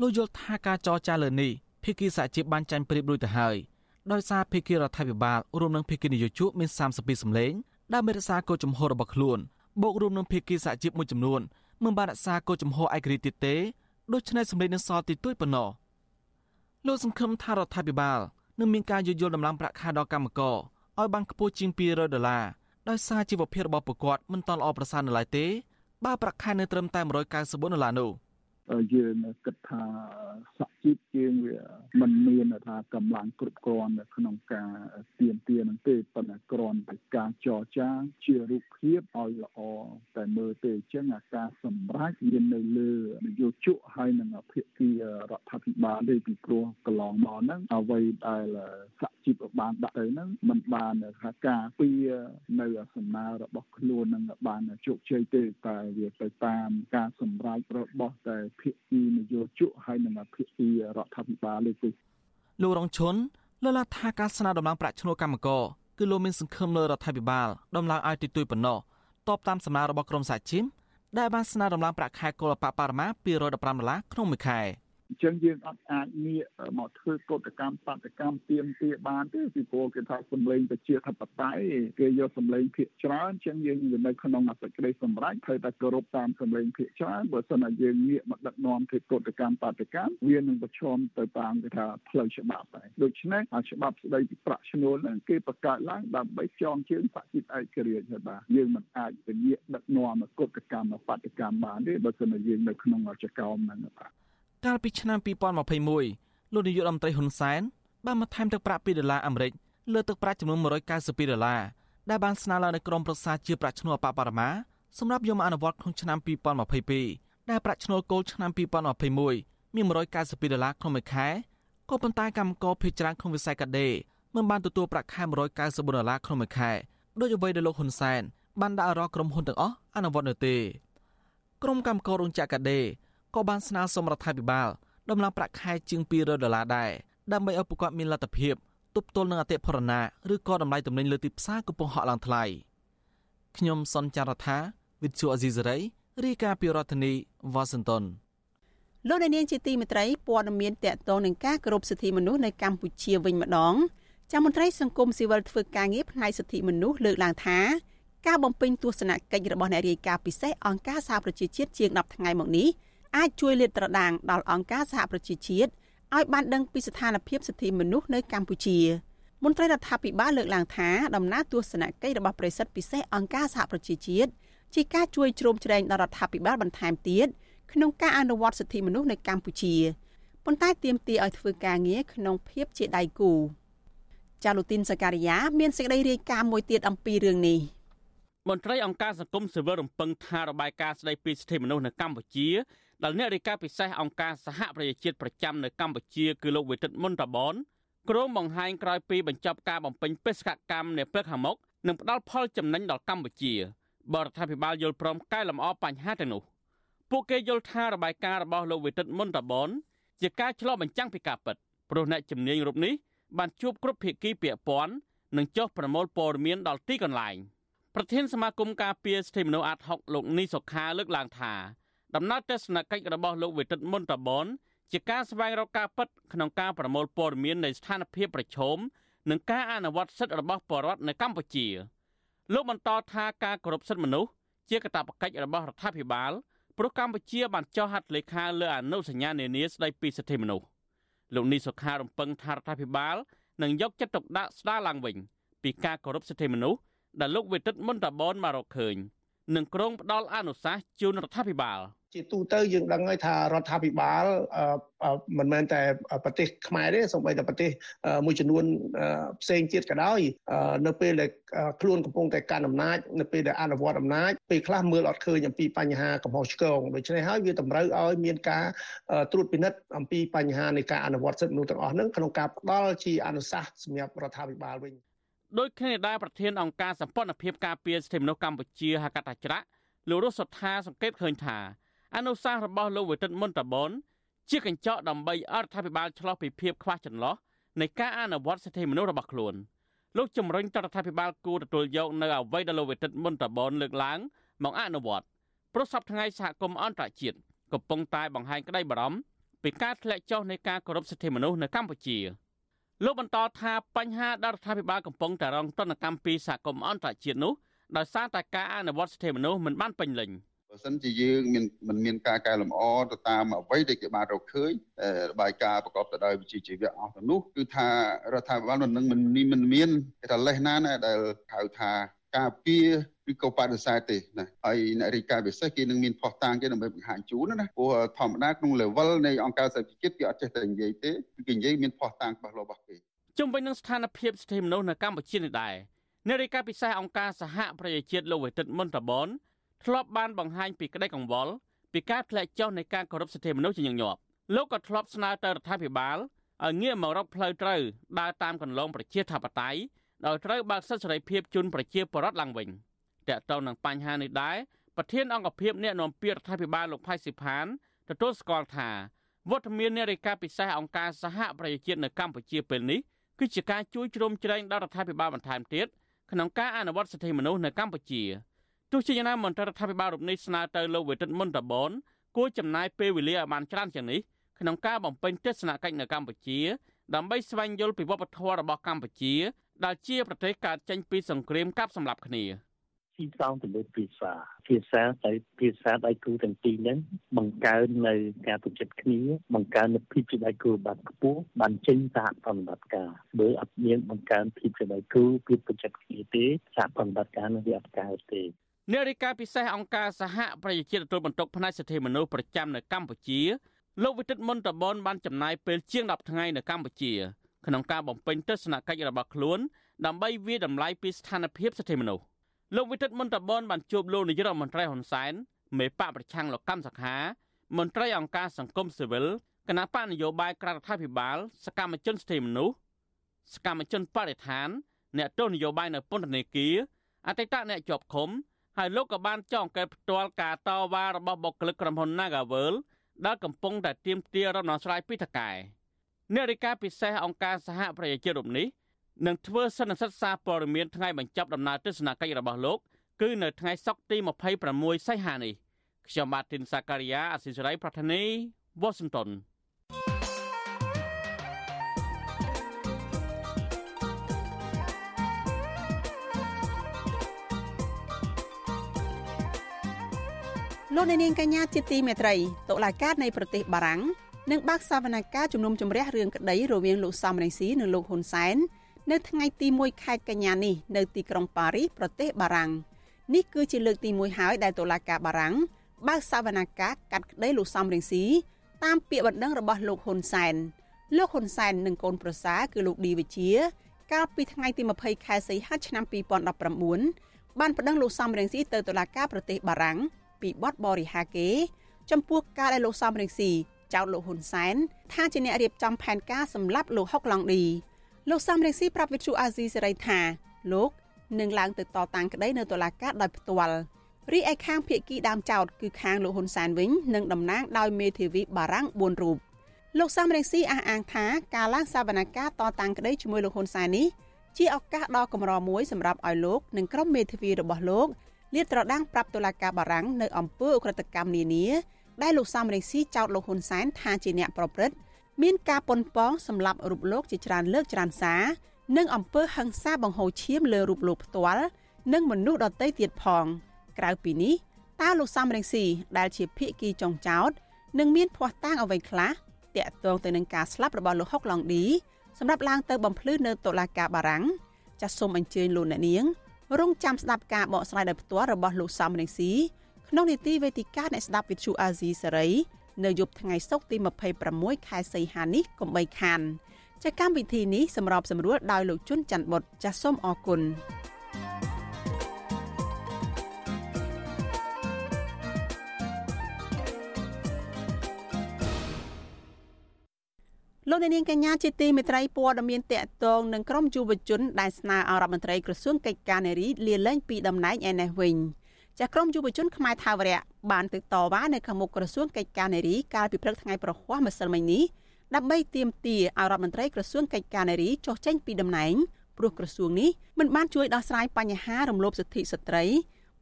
លោកយល់ថាការចរចាលើនេះ ភាគីសហជីពបានចាញ់ប្រៀបរួចទៅហើយដោយសារភាគីរដ្ឋាភិបាលរួមនឹងភាគីនយោជកមាន32សម្លេងដើម្បីរក្សាគោលជំហររបស់ខ្លួនបូករួមនឹងភាគីសហជីពមួយចំនួនមិនបានរក្សាគោលជំហរឯករាជ្យទៀតទេដូច្នេះសម្លេងនឹងសល់ទីទួយប៉ុណ្ណោះលោកសង្ឃឹមថារដ្ឋាភិបាលនឹងមានការយោគយល់ដំឡើងប្រាក់ខែដល់កម្មករឲ្យបានខ្ពស់ជាង200ដុល្លារដោយសារជីវភាពរបស់ពួកគាត់មិនតន់ល្អប្រសើរនៅឡើយទេបើប្រាក់ខែនៅត្រឹមតែ194ដុល្លារនោះ យើងគិតថាសហជីពជាងវាមិនមានថាកម្លាំងគ្រប់គ្រាន់នៅក្នុងការទៀមទានឹងទេប៉ុន្តែគ្រាន់តែការចរចាជារូបភាពឲ្យល្អតែមើលទេអញ្ចឹងអាការសម្រេចមាននៅលើនយោជកហើយនឹងភាគីរដ្ឋាភិបាលទេពីព្រោះកន្លងមកហ្នឹងអ្វីដែលសហជីពបានដាក់ទៅហ្នឹងมันបានថាការពារនៅសំណើរបស់ខ្លួននឹងបានជោគជ័យទេតែវាទៅតាមការសម្រេចរបស់តែភាគីនយោជកហើយនិងភាគីរដ្ឋាភិបាលទេលោករងឈុនលើកឡើងថាការស្នើដំឡើងប្រាក់ឈ្នួលកម្មករគឺលោកមានសង្ឃឹមលើរដ្ឋាភិបាលដំឡើងឲ្យទីទួយប៉ុណ្ណោះតបតាមសំណើរបស់ក្រមសហជីពដែលបានស្នើដំឡើងប្រាក់ខែកុលបបរមា215ដុល្លារក្នុងមួយខែ។ អញ្ចឹងយើងអត់អាចងាកមកធ្វើកតកម្មបដកម្មទៀមទាបានទេពីព្រោះគេថាសម្លេងប្រជាធិបតេយ្យគេយកសម្លេងភាគច្រើនអញ្ចឹងយើងនៅក្នុងអសេចក្តីសម្រេចត្រូវតែគោរពតាមសម្លេងភាគច្រើនបើមិនណាយើងងាកមកដឹកនាំធ្វើកតកម្មបដកម្មវានឹងប្រឈមទៅតាមគេថាផ្លូវច្បាប់ដែរដូច្នេះអាច្បាប់ស្តីពីប្រាក់ឈ្នួលហ្នឹងគេបង្កើតឡើងដើម្បីចងជើងសហជីពឯករាជ្យហើយបាទយើងមិនអាចទៅងាកដឹកនាំកតកម្មបដកម្មបានទេបើមិនយើងនៅក្នុងចក្រមហ្នឹងបាទ កាលពីឆ្នាំ2021លោកនាយករដ្ឋមន្ត្រីហ៊ុនសែនបានបន្ថែមទឹកប្រាក់2ដុល្លារអាមេរិកលើទឹកប្រាក់ចំនួន192ដុល្លារដែលបានស្នើឡើងនៅក្រមប្រឹក្សាជាប្រាក់ឈ្នួលអបបរមាសម្រាប់យកមកអនុវត្តក្នុងឆ្នាំ2022ដែលប្រាក់ឈ្នួលគោលឆ្នាំ2021មាន192ដុល្លារក្នុងមួយខែក៏ប៉ុន្តែកម្មករភេកច្រើនក្នុងវិស័យកាដេមិនបានទទួលប្រាក់ខែ194ដុល្លារក្នុងមួយខែដោយអ្វីដែលលោកហ៊ុនសែនបានដាក់ឲ្យរកក្រុមហ៊ុនទាំងអស់អនុវត្តនៅទេក្រុមកម្មកររោងចក្រកាដេ ក៏បានស្នើសុំរដ្ឋាភិបាលដំឡើងប្រាក់ខែជាង200ដុល្លារដែរដើម្បីឲ្យពួកគាត់មានលទ្ធភាពទប់ទល់នឹងអតិផរណាឬក៏តម្លៃទំនិញលើទីផ្សារកំពុងហក់ឡើងថ្លៃខ្ញុំសនចាររថាវិទ្យុអេស៊ីសរ៉ៃរាយការណ៍ពីរដ្ឋធានីវ៉ាស៊ីនតោនលោកនាងជាទីមេត្រីព័ត៌មានតកតងនឹងការគោរពសិទ្ធិមនុស្សនៅកម្ពុជាវិញម្ដងចាំមន្ត្រីសង្គមស៊ីវិលធ្វើការងារផ្នែកសិទ្ធិមនុស្សលើកឡើងថាការបំពេញទស្សនកិច្ចរបស់អ្នករាយការណ៍ពិសេសអង្គការសហប្រជាជាតិជាង10ថ្ងៃមកនេះ អាចជួយលាតត្រដាងដល់អង្គការសហប្រជាជាតិឲ្យបានដឹងពីស្ថានភាពសិទ្ធិមនុស្សនៅកម្ពុជាមន្ត្រីរដ្ឋាភិបាលលើកឡើងថាដំណើរទស្សនកិច្ចរបស់ប្រិស័ទពិសេសអង្គការសហប្រជាជាតិជាការជួយជ្រោមជ្រែងដល់រដ្ឋាភិបាលបន្ថែមទៀតក្នុងការអនុវត្តសិទ្ធិមនុស្សនៅកម្ពុជាប៉ុន្តែទាមទារឲ្យធ្វើការងារក្នុងភាពជាដៃគូចាលូទីនសការីយ៉ាមានសេចក្តីរាយការណ៍មួយទៀតអំពីរឿងនេះមន្ត្រីអង្គការសង្គមស៊ីវិលរំពឹងថារបាយការណ៍ស្តីពីសិទ្ធិមនុស្សនៅកម្ពុជា ដែលអ្នករាយការណ៍ពិសេសអង្គការសហប្រជាជាតិប្រចាំនៅកម្ពុជាគឺលោកវិទិតមុនតាបនក្រុមបង្ហាញក្រោយពីបញ្ចប់ការបំពេញបេសកកម្មនៅពេលខាងមុខនឹងផ្ដល់ផលចំណេញដល់កម្ពុជាបរដ្ឋាភិបាលយល់ព្រមកែលម្អបញ្ហាទាំងនោះពួកគេយល់ថារបាយការណ៍របស់លោកវិទិតមុនតាបនជាការឆ្លុះបញ្ចាំងពីការពិតព្រោះអ្នកជំនាញរូបនេះបានជួបគ្រប់ភាគីពាក់ព័ន្ធនិងចុះប្រមូលព័ត៌មានដល់ទីកន្លែងប្រធានសមាគមការពារសិទ្ធិមនុស្សអាត់ហុកលោកនីសុខាលើកឡើងថា ដំណើរទស្សនកិច្ចរបស់លោកវិទិតមុនតបនជាការស្វែងរកការពិតក្នុងការប្រមូលព័ត៌មាននៃស្ថានភាពប្រឈមនិងការអនុវត្តសិទ្ធិរបស់ប្រជាពលរដ្ឋនៅកម្ពុជាលោកបន្តថាការគោរពសិទ្ធិមនុស្សជាកាតព្វកិច្ចរបស់រដ្ឋាភិបាលព្រោះកម្ពុជាបានចុះហត្ថលេខាលើអនុសញ្ញានានាស្តីពីសិទ្ធិមនុស្សលោកនីសុខារំពឹងថារដ្ឋាភិបាលនឹងយកចិត្តទុកដាក់ស្ដារឡើងវិញពីការគោរពសិទ្ធិមនុស្សដែលលោកវិទិតមុនតាបនមករកឃើញនិងក្រុងផ្ដាល់អនុសាសន៍ជូនរដ្ឋាភិបាល។ ជាទូទៅយើងដឹងហើយថារដ្ឋាភិបាលមិនមែនតែប្រទេសខ្មែរទេសូម្បីតែប្រទេសមួយចំនួនផ្សេងទៀតក៏ដោយនៅពេលដែលខ្លួនកំពុងតែកាន់អំណាចនៅពេលដែលអនុវត្តអំណាចពេលខ្លះមើលអត់ឃើញអំពីបញ្ហាកំហុសឆ្គងដូច្នេះហើយវាតម្រូវឲ្យមានការត្រួតពិនិត្យអំពីបញ្ហានៃការអនុវត្តសិទ្ធិមនុស្សទាំងអស់ហ្នឹងក្នុងការផ្ដល់ជាអនុសាសន៍សម្រាប់រដ្ឋាភិបាលវិញដោយគ្នាដែរប្រធានអង្គការសម្ព័ន្ធភាពការពារសិទ្ធិមនុស្សកម្ពុជាហកតាច្រាក់លោករស់សុថាសង្កេតឃើញថា អនុសាសន៍របស់លោកវិទិតមុនតាបនជាកញ្ចក់ដើម្បីអរដ្ឋាភិបាលឆ្លោះពីភាពខ្វះចន្លោះនៃការអនុវត្តសិទ្ធិមនុស្សរបស់ខ្លួនលោកជំរុញតរដ្ឋាភិបាលគួរទទួលយកនៅអ្វីដែលលោកវិទិតមុនតាបនលើកឡើងមកអនុវត្តព្រោះសប្តាហ៍ថ្ងៃសហគមន៍អន្តរជាតិកំពុងតែបង្ហាញក្តីបារម្ភពីការធ្លាក់ចុះនៃការគោរពសិទ្ធិមនុស្សនៅកម្ពុជាលោកបន្តថាបញ្ហាដែលរដ្ឋាភិបាលកំពុងតែរងទណ្ឌកម្មពីសហគមន៍អន្តរជាតិនោះដោយសារតែការអនុវត្តសិទ្ធិមនុស្សមិនបានពេញលេញ។ បើសិនជាយើងមានមិនមានការកែលម្អទៅតាមអ្វីដែលគេបានរកឃើញរបាយការណ៍ប្រកបទៅដោយវិជ្ជាជីវៈអស់ទៅនោះគឺថារដ្ឋាភិបាលមិននឹងមិនមានគេថាលេសណាណាដែលហៅថាការពារឬក៏បដិសេធទេណាហើយអ្នករាយការណ៍ពិសេសគេនឹងមានផុសតាងគេដើម្បីបង្ហាញជូនណាព្រោះធម្មតាក្នុង level នៃអង្គការសហប្រជាជាតិគេអត់ចេះតែនិយាយទេគឺគេនិយាយមានផុសតាងច្បាស់លាស់របស់គេជុំវិញនឹងស្ថានភាពសិទ្ធិមនុស្សនៅកម្ពុជានេះដែរអ្នករាយការណ៍ពិសេសអង្គការសហប្រជាជាតិលោកវិទិតមុនតបន ធ្លាប់បានបង្ហាញពីក្តីកង្វល់ពីការធ្លាក់ចុះនៃការគោរពសិទ្ធិមនុស្សជាញឹកញាប់លោកក៏ធ្លាប់ស្នើទៅរដ្ឋាភិបាលឲ្យងាកមករកផ្លូវត្រូវដើរតាមកន្លងប្រជាធិបតេយ្យដោយត្រូវបើកសិទ្ធិសេរីភាពជូនប្រជាពលរដ្ឋឡើងវិញតើតើនឹងបញ្ហានេះដែរប្រធានអង្គភិបអ្នកនាំពាក្យរដ្ឋាភិបាលលោកផៃស៊ីផានទទួលស្គាល់ថាវត្តមាននៃរាជការពិសេសអង្គការសហប្រជាជាតិនៅកម្ពុជាពេលនេះគឺជាការជួយជ្រោមជ្រែងដល់រដ្ឋាភិបាលបន្ថែមទៀតក្នុងការអនុវត្តសិទ្ធិមនុស្សនៅកម្ពុជា ទោះជាយ៉ាងណាមន្ត្រីរដ្ឋាភិបាលរូបនេះស្នើទៅលោកវេទិតមុនតបនគួរចំណាយពេលវេលាឲ្យបានច្រើនជាងនេះក្នុងការបំពេញទស្សនកិច្ចនៅកម្ពុជាដើម្បីស្វែងយល់ពីវប្បធម៌របស់កម្ពុជាដែលជាប្រទេសកើតចេញពីសង្គ្រាមកាប់សម្លាប់គ្នាទីផ្សារទៅលើភាសាភាសាទៅភាសាដៃគូទាំងពីរហ្នឹងបង្កើននៅការប្រជិតគ្នា បង្កើននូវភាពជាដៃគូបាត់ខ្ពស់បានចេញសហប្រតិបត្តិការបើអត់មានបង្កើនភាពជាដៃគូភាពប្រជិតគ្នាទេសហប្រតិបត្តិការនឹងវាអត់កើតទេ នារីកាពិសេសអង្គការសហប្រជាជាតិទទួលបន្ទុកផ្នែកសិទ្ធិមនុស្សប្រចាំនៅកម្ពុជាលោកវិទិតមុនតបនបានចំណាយពេលជាង10ថ្ងៃនៅកម្ពុជាក្នុងការបំពេញទស្សនកិច្ចរបស់ខ្លួនដើម្បីវាយតម្លៃពីស្ថានភាពសិទ្ធិមនុស្សលោកវិទិតមុនតបនបានជួបលោកនាយករដ្ឋមន្ត្រីហ៊ុនសែនមេបកប្រឆាំងលោកកម្មសខាមន្ត្រីអង្គការសង្គមស៊ីវិលគណៈបកនយោបាយក្រៅរដ្ឋាភិបាល សកម្មជនសិទ្ធិមនុស្សសកម្មជនបរិស្ថាន អ្នកទស្សនយោបាយនៅពន្ធនាគារអតីតអ្នកជាប់ឃុំ ហើយលោកក៏បានចងកេតផ្ទាល់ការតវ៉ារបស់បុគ្គលិកក្រុមហ៊ុន Nagavel ដែលកំពុងតែទាមទាររំដោះស្រាយពីថកែអ្នករាយការណ៍ពិសេសអង្គការសហប្រជាជាតិរូបនេះនឹងធ្វើសន្និសីទសារព័ត៌មានថ្ងៃបញ្ចប់ដំណើរទស្សនកិច្ចរបស់លោកគឺនៅថ្ងៃសុក្រទី26សីហានេះខ្ញុំបាទទីនសាការីយ៉ាអសិរ័យប្រធានីវ៉ាស៊ីនតោន លោកអ្នកនាងកញ្ញាជាទីមេត្រីតុលាការនៃប្រទេសបារាំងនឹងបើកសវនកម្មជំនុំជម្រះរឿងក្តីរវាងលោកសំរងស៊ីនិងលោកហ៊ុនសែននៅថ្ងៃទី1ខែកញ្ញានេះនៅទីក្រុងប៉ារីសប្រទេសបារាំងនេះគឺជាលើកទី1ហើយដែលតុលាការបារាំងបើកសវនកម្មកាត់ក្តីលោកសំរងស៊ីតាមពាក្យបណ្ដឹងរបស់លោកហ៊ុនសែនលោកហ៊ុនសែននិងកូនប្រសាគឺលោកឌីវិជា កាលពីថ្ងៃទី20ខែសីហាឆ្នាំ2019បានប្តឹងលោកសំរងស៊ីទៅតុលាការប្រទេសបារាំង ពីបទបរិហាគេ ចំពោះការដែលលោកសំរងស៊ីចោទលោកហ៊ុនសែនថាជាអ្នករៀបចំផែនការសម្លាប់លោកហុកឡុងឌីលោកសំរងស៊ីប្រាប់វិទ្យុអាស៊ីសេរីថាលោកនឹងឡើងទៅតតាំងក្តីនៅតុលាការដោយផ្ទាល់រីឯខាងភៀកគីដើមចោតគឺខាងលោកហ៊ុនសែនវិញនឹងតំណាងដោយមេធាវីបារាំង4រូបលោកសំរងស៊ីអះអាងថាការឡើងសវនកម្មតតាំងក្តីជាមួយលោកហ៊ុនសែននេះជាឱកាសដ៏កម្រមួយសម្រាប់ឲ្យលោកនិងក្រុមមេធាវីរបស់លោក លាតត្រដាងប្រាប់តុលាការបារាំងនៅអំពើអ ுக ្រិតកម្មនានាដែលលោកសំរងស៊ីចោទលោកហ៊ុនសែនថាជាអ្នកប្រព្រឹត្តមានការប៉ុនប៉ងសម្រាប់រូបលោកជាច្រើនលើកច្រើនសារនិងអំពើហិង្សាបង្ហូរឈាមលើរូបលោកផ្ទាល់និងមនុស្សដទៃទៀតផង ក្រៅពីនេះតើលោកសំរងស៊ីដែលជាភៀកគីចុងចោតនឹងមានភ័ស្តុតាងអ្វីខ្លះតាក់ទងទៅនឹងការស្លាប់របស់លោកហុកឡុងឌីសម្រាប់ឡើងទៅបំភ្លឺនៅតុលាការបារាំងចាសសូមអញ្ជើញលោកអ្នកនាង រងចាំស្ដាប់ការបកស្រាយដោយផ្ទាល់របស់លោកសំរងស៊ីក្នុងនីតិវេទិកាអ្នកស្ដាប់វិទ្យុអាស៊ីសេរីនៅយប់ថ្ងៃសុក្រទី26ខែសីហានេះកុំបីខានចាកម្មវិធីនេះសម្របសម្រួលដោយលោកជុនច័ន្ទបុតចាសសូមអរគុណ លោកនាងកញ្ញាជាទីមេត្រីព័ត៌មានតកតងនឹងក្រុមយុវជនដែលស្នើឲ្យរដ្ឋមន្ត្រីក្រសួងកិច្ចការនារីលាលែងពីតំណែងឯនេះវិញចាស់ក្រុមយុវជនខ្មែរថាវរៈបានទៅតវ៉ានៅខាងមុខក្រសួងកិច្ចការនារីកាលពីព្រឹកថ្ងៃប្រហ័សម្សិលមិញនេះដើម្បីទាមទារឲ្យរដ្ឋមន្ត្រីក្រសួងកិច្ចការនារីចុះចេញពីតំណែងព្រោះក្រសួងនេះមិនបានជួយដោះស្រាយបញ្ហារំលោភសិទ្ធិស្ត្រី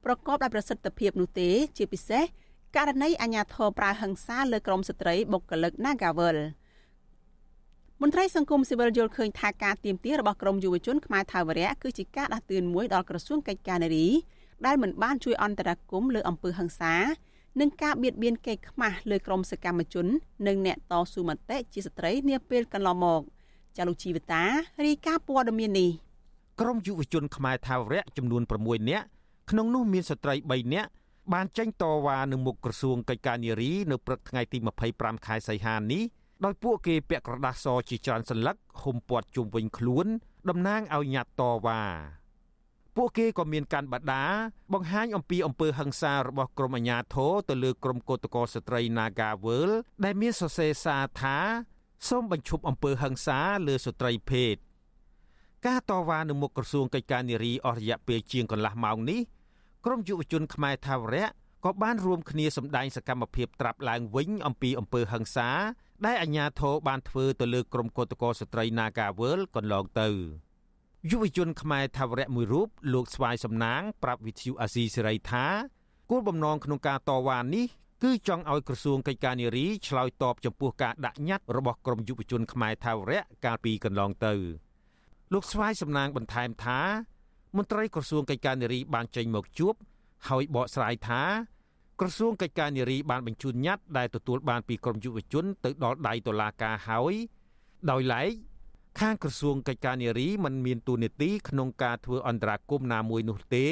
ប្រកបដោយប្រសិទ្ធភាពនោះទេ ជាពិសេសករណីអាញាធរប្រើហិង្សាលើក្រុមស្ត្រីបុគ្គលិក Nagavel មន្ត្រីសង្គមស៊ីវិលយល់ឃើញថាការទៀមទារបស់ក្រមយុវជនខ្មែរថាវរៈគឺជាការដាស់តឿនមួយដល់ក្រសួងកិច្ចការនារីដែលមិនបានជួយអន្តរាគមន៍លើអំពើហិង្សានិងការបៀតបៀនកេរ្តិ៍ខ្មាស់លើក្រុមសកម្មជន និងអ្នកតស៊ូមតិជាស្ត្រីនាពេលកន្លងមកចាលោកជីវតារាយការណ៍ព័ត៌មាននេះក្រមយុវជនខ្មែរថាវរៈចំនួន6នាក់ក្នុងនោះមានស្ត្រី3នាក់បានចេញតវ៉ានឹងមុខក្រសួងកិច្ចការនារីនៅព្រឹកថ្ងៃទី25ខែសីហានេះ ដោយពួកគេពាក់ក្រដាសសជាច្រើនសន្លឹកហុំព័ទ្ធជុំវិញខ្លួនតំណាងឲ្យញត្តិតវ៉ាពួកគេក៏មានការបដាបង្ហាញអំពីអំពើហិង្សារបស់ក្រុមអាជ្ញាធរទៅលើក្រុមកោតក្រស្ត្រី Nagawal ដែលមានសរសេរសារថាសូមបញ្ឈប់អំពើហិង្សាលើស្ត្រីភេទការតវ៉ានៅមុខក្រសួងកិច្ចការនារីអស់រយៈពេលជាងកន្លះម៉ោងនេះក្រមយុវជនខ្មែរថាវរៈ ក៏បានរួមគ្នាសម្ដែងសកម្មភាពត្រាប់ឡើងវិញអំពីអំពើហិង្សា ដែលអាជ្ញាធរបានធ្វើទៅលើក្រុមកោតក្រស្ត្រី Nagawal កន្លងទៅយុវជនខ្មែរថាវរៈមួយរូបលោកស្វាយសំណាង ប្រាប់វិទ្យុអាស៊ីសេរីថាគោលបំណងក្នុងការតវ៉ានេះគឺចង់ឲ្យក្រសួងកិច្ចការនារីឆ្លើយតបចំពោះការដាក់ញត្តិរបស់ក្រមយុវជនខ្មែរថាវរៈកាលពីកន្លងទៅ លោកស្វាយសំណាងបន្ថែមថាមន្ត្រីក្រសួងកិច្ចការនារីបានចេញមកជួបហើយបកស្រាយថា ក្រសួងកិច្ចការនារីបានបញ្ជូនញត្តិដែលទទួលបានពីក្រមយុវជនទៅដល់ដៃតុលាការហើយដោយឡែកខាងក្រសួងកិច្ចការនារីមិនមានទូនាទីក្នុងការធ្វើអន្តរាគមន៍ណាមួយនោះទេ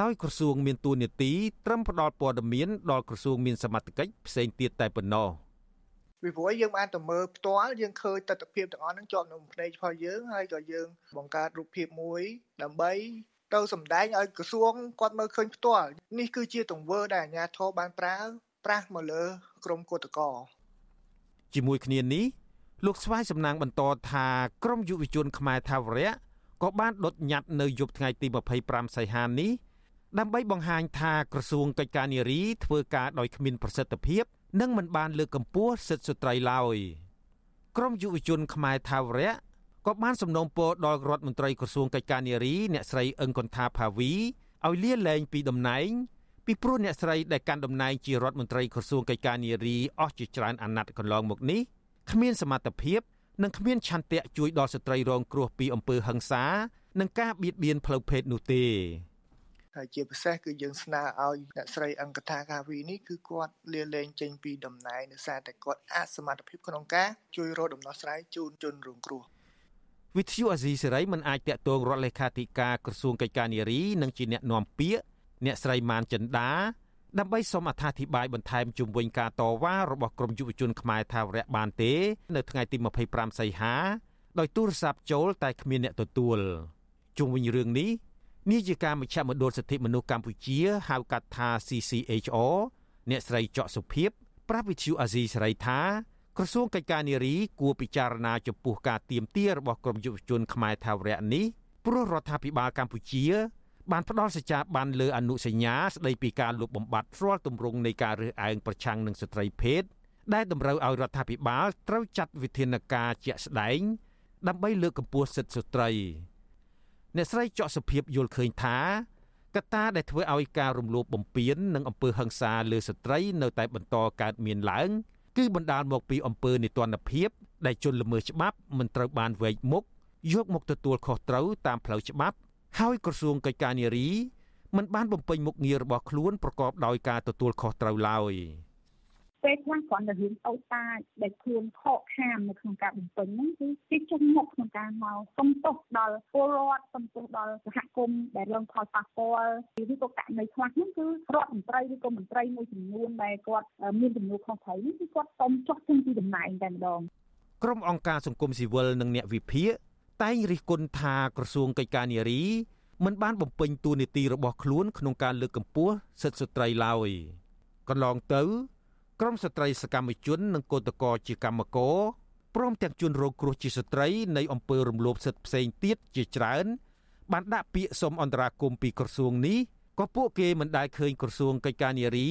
ដោយក្រសួងមានទួនាទីត្រឹមផ្ដល់ព័ត៌មានដល់ក្រសួងមានសមត្ថកិច្ចផ្សេងទៀតតែប៉ុណ្ណោះពីព្រោះយើងបានទៅមើលផ្ទាល់យើងឃើញទស្សនវិជ្ជាទាំងអស់ហ្នឹងជាប់នៅភ្នែករបស់យើងហើយក៏យើងបង្កើតរូបភាពមួយដើម្បី ទៅសម្ដែងឲ្យក្រសួងគាត់មើលឃើញផ្ទាល់នេះគឺជាទង្វើដែលអាជ្ញាធរបានប្រើប្រាស់មកលើក្រមគឧតកោជាមួយគ្នានេះលោកស្វាយសំណាងបន្តថាក្រមយុវជនខ្មែរថាវរៈក៏បានដុតញត្តិនៅយប់ថ្ងៃទី25សីហានេះដើម្បីបង្ហាញថាក្រសួងកិច្ចការនារីធ្វើការដោយគ្មានប្រសិទ្ធភាព និងមិនបានលើកកម្ពស់សិទ្ធិស្ត្រីឡើយក្រមយុវជនខ្មែរថាវរៈ ក៏បានសំណូមពរដល់រដ្ឋមន្ត្រីក្រសួងកិច្ចការនារីអ្នកស្រីអឹងកុនថាផាវីឲ្យលាលែងពីតំណែងពីព្រោះអ្នកស្រីដែលកាន់តំណែងជារដ្ឋមន្ត្រីក្រសួងកិច្ចការនារីអស់ជាច្រើនអាណត្តិកន្លងមកនេះគ្មានសមត្ថភាពនិងគ្មានឆន្ទៈជួយដល់ស្ត្រីរងគ្រោះពីអំពើហិង្សានិងការបៀតបៀនផ្លូវភេទនោះទេហើយជាពិសេសគឺយើងស្នើឲ្យអ្នកស្រីអង្គថាកាវីនេះគឺគាត់លាលែងចេញពីតំណែងដោយសារតែគាត់អាចសមត្ថភាពក្នុងការជួយរកដំណោះស្រាយជូនជនរងគ្រោះ វិទ្យុអាស៊ីសេរីមិនអាចតាក់ទងរដ្ឋលេខាធិការក្រសួងកិច្ចការនារីនិងជាអ្នកនាំពាក្យអ្នកស្រីម៉ានចិន្តាដើម្បីសូមអត្ថាធិប្បាយបន្ថែមជុំវិញការតវ៉ារបស់ក្រមយុវជនខ្មែរថាវរៈបានទេ នៅថ្ងៃទី25សីហាដោយទូរស័ព្ទចូលតែគ្មានអ្នកទទួលជុំវិញរឿងនេះនាយិកាមជ្ឈមណ្ឌលសិទ្ធិមនុស្សកម្ពុជាហៅកាត់ថា CCHR អ្នកស្រីចော့សុភិបប្រាប់វិទ្យុអាស៊ីសេរីថា ក្រសួងកិច្ចការនារីគួរពិចារណាចំពោះការទៀមទារបស់ក្រមយុវជនខ្មែរថាវរៈនេះព្រោះរដ្ឋាភិបាលកម្ពុជា បានផ្ដល់សច្ចាប័នលើអនុសញ្ញាស្ដីពីការលុបបំបាត់រាល់ទម្រង់នៃការរើសអើងប្រឆាំងនឹងស្ត្រីភេទដែលតម្រូវឲ្យរដ្ឋាភិបាលត្រូវចាត់វិធានការជាក់ស្ដែង ដើម្បីលើកកម្ពស់សិទ្ធិស្ត្រីអ្នកស្រីចော့សុភាពយល់ឃើញថាកត្តាដែលធ្វើឲ្យការរំលោភបំពាននិងអំពើហិង្សាលើស្ត្រីនៅតែបន្តកើតមានឡើង គឺបណ្ដាលមកពីអំពើនីតិរដ្ឋភាពដែលជនល្មើសច្បាប់មិនត្រូវបានវែកមុខយកមកទទួលខុសត្រូវតាមផ្លូវច្បាប់ ហើយក្រសួងកិច្ចការនារីមិនបានបំពេញមុខងាររបស់ខ្លួនប្រកបដោយការទទួលខុសត្រូវឡើយ ពេលខ្លះគ្រាន់តែរឿងអូសតាចដែលខ្លួនខកខាននៅក្នុងការបំពេញហ្នឹងគឺគេចេញមុខក្នុងការមកសុំទោសដល់ពលរដ្ឋសុំទោសដល់សហគមន៍ដែលរងផលប៉ះពាល់ឬក៏ករណីខ្លះហ្នឹងគឺរដ្ឋមន្ត្រីឬក៏មន្ត្រីមួយចំនួនដែលគាត់មានចំនួនខុសត្រូវនេះគឺគាត់សុំចុះចេញពីតំណែងតែម្ដងក្រុមអង្គការសង្គមស៊ីវិលនិងអ្នកវិភាគតែងរិះគន់ថាក្រសួងកិច្ចការនារីមិនបានបំពេញតួនាទីរបស់ខ្លួនក្នុងការលើកកម្ពស់សិទ្ធិស្ត្រីឡើយកន្លងទៅ ក្រមស្ត្រីសកម្មជននិងកោតក្រជាកម្មករព្រមទាំងជនរងគ្រោះជាស្ត្រីនៃអំពើរំលោភសិទ្ធិផ្សេងទៀតជាច្រើនបានដាក់ពាក្យសុំអន្តរាគមន៍ពីក្រសួងនេះក៏ពួកគេមិនដែលឃើញក្រសួងកិច្ចការនារី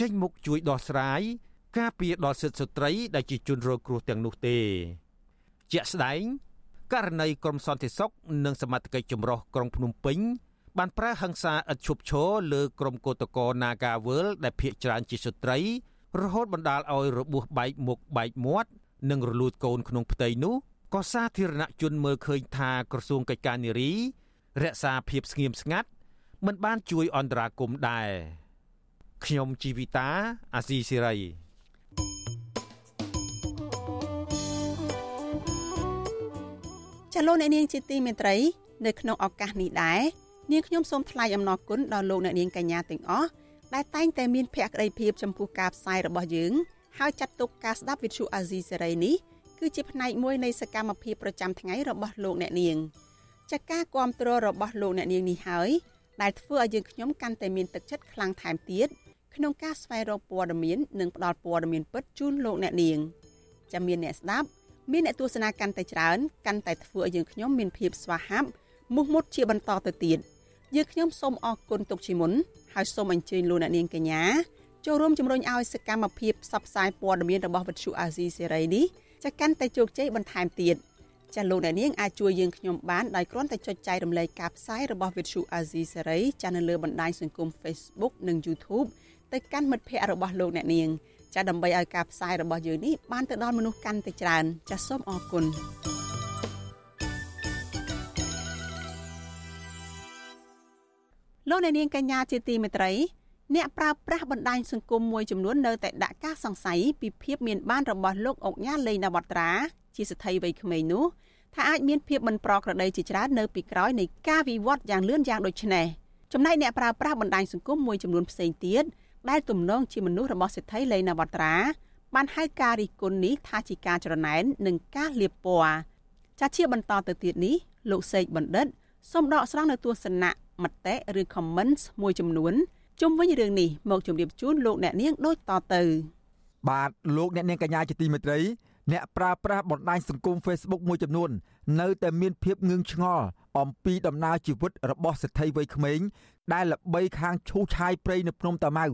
ចេញមុខជួយដោះស្រាយការពារដល់សិទ្ធិស្ត្រីដែលជាជនរងគ្រោះទាំងនោះទេ ជាក់ស្ដែងករណីក្រមសន្តិសុខនិងសមត្ថកិច្ចចម្រុះក្រុងភ្នំពេញបានប្រើហិង្សាឥតឈប់ឈរលើក្រុមកោតក្រ Nagawal ដែលភ ieck ច្រើនជាស្ត្រី រហូតបណ្ដាលឲ្យរបួសបែកមុខបែកមាត់និងរលួតកូនក្នុងផ្ទៃនោះក៏សាធារណជនមើលឃើញថាក្រសួងកិច្ចការនារី រក្សាភាពស្ងៀមស្ងាត់មិនបានជួយអន្តរាគមន៍ដែរខ្ញុំជីវិតាអាស៊ីសេរីចាលោកអ្នកនាងជាទីមេត្រី នៅក្នុងឱកាសនេះដែរនាងខ្ញុំសូមថ្លែងអំណរគុណដល់លោកអ្នកនាងកញ្ញាទាំងអស់ ដែលតែងតែមានភក្ដីភាពចំពោះការផ្សាយរបស់យើងហើយចាត់ទុកការស្ដាប់វិទ្យុអាស៊ីសេរីនេះគឺជាផ្នែកមួយនៃសកម្មភាពប្រចាំថ្ងៃរបស់លោកអ្នកនាងចាការគ្រប់គ្រងរបស់លោកអ្នកនាងនេះហើយដែលធ្វើឲ្យយើងខ្ញុំកាន់តែមានទឹកចិត្តខ្លាំងថែមទៀតក្នុងការស្វែងរកព័ត៌មាននិងផ្តល់ព័ត៌មានពិតជូនលោកអ្នកនាងចាំមានអ្នកស្ដាប់មានអ្នកទស្សនាកាន់តែច្រើនកាន់តែធ្វើឲ្យយើងខ្ញុំមានភាពស្វាហាប់មោះមុតជាបន្តទៅទៀតយើងខ្ញុំសូមអរគុណទុកជាមុន ហើយសូមអញ្ជើញលោកអ្នកនាងកញ្ញាចូលរួមជំរុញឲ្យសកម្មភាពផ្សព្វផ្សាយព័ត៌មានរបស់វិទ្យុអាស៊ីសេរីនេះចាកាន់តែជោគជ័យបន្ថែមទៀតចាលោកអ្នកនាងអាចជួយយើងខ្ញុំបានដោយគ្រាន់តែចុចចែករំលែកការផ្សាយរបស់វិទ្យុអាស៊ីសេរីចានៅលើបណ្ដាញសង្គម Facebook និង YouTube ទៅកាន់មិត្តភ័ក្តិរបស់លោកអ្នកនាងចាដើម្បីឲ្យការផ្សាយរបស់យើងនេះបានទៅដល់មនុស្សកាន់តែច្រើនចាសូមអរគុណ លោកអ្នកនាងកញ្ញាជាទីមេត្រីអ្នកប្រើប្រាស់បណ្ដាញសង្គមមួយចំនួននៅតែដាក់ការសង្ស័យពីភាពមានបានរបស់លោកអុកញ៉ាលេងនវត្រាជាស្ថិវ័យក្មេងនោះថាអាចមានភាពមិនប្រក្រតីជាច្រើននៅពីក្រោយនៃការវិវត្តយ៉ាងលឿនយ៉ាងដូចនេះចំណែកអ្នកប្រើប្រាស់បណ្ដាញសង្គមមួយចំនួនផ្សេងទៀតដែលទំនងជាមនុស្សរបស់សេដ្ឋីលេងនវត្រាបានហៅការរិះគន់នេះថាជាការច្រណែននិងការលៀបពណ៌ចាជាបន្តទៅទៀតនេះលោកសេកបណ្ឌិតសូមដកស្រង់នៅទស្សនៈ មតិឬ comments មួយចំនួនជុំវិញរឿងនេះមកជម្រាបជូនលោកអ្នកនាងដូចតទៅ បាទលោកអ្នកនាងកញ្ញាជាទីមេត្រីអ្នកប្រើប្រាស់បណ្ដាញសង្គម Facebook មួយចំនួន នៅតែមានភាពងឿងឆ្ងល់អំពីដំណើរជីវិតរបស់សេដ្ឋីវ័យក្មេងដែលល្បីខាងឈូសឆាយព្រៃនៅភ្នំតាម៉ៅឲ្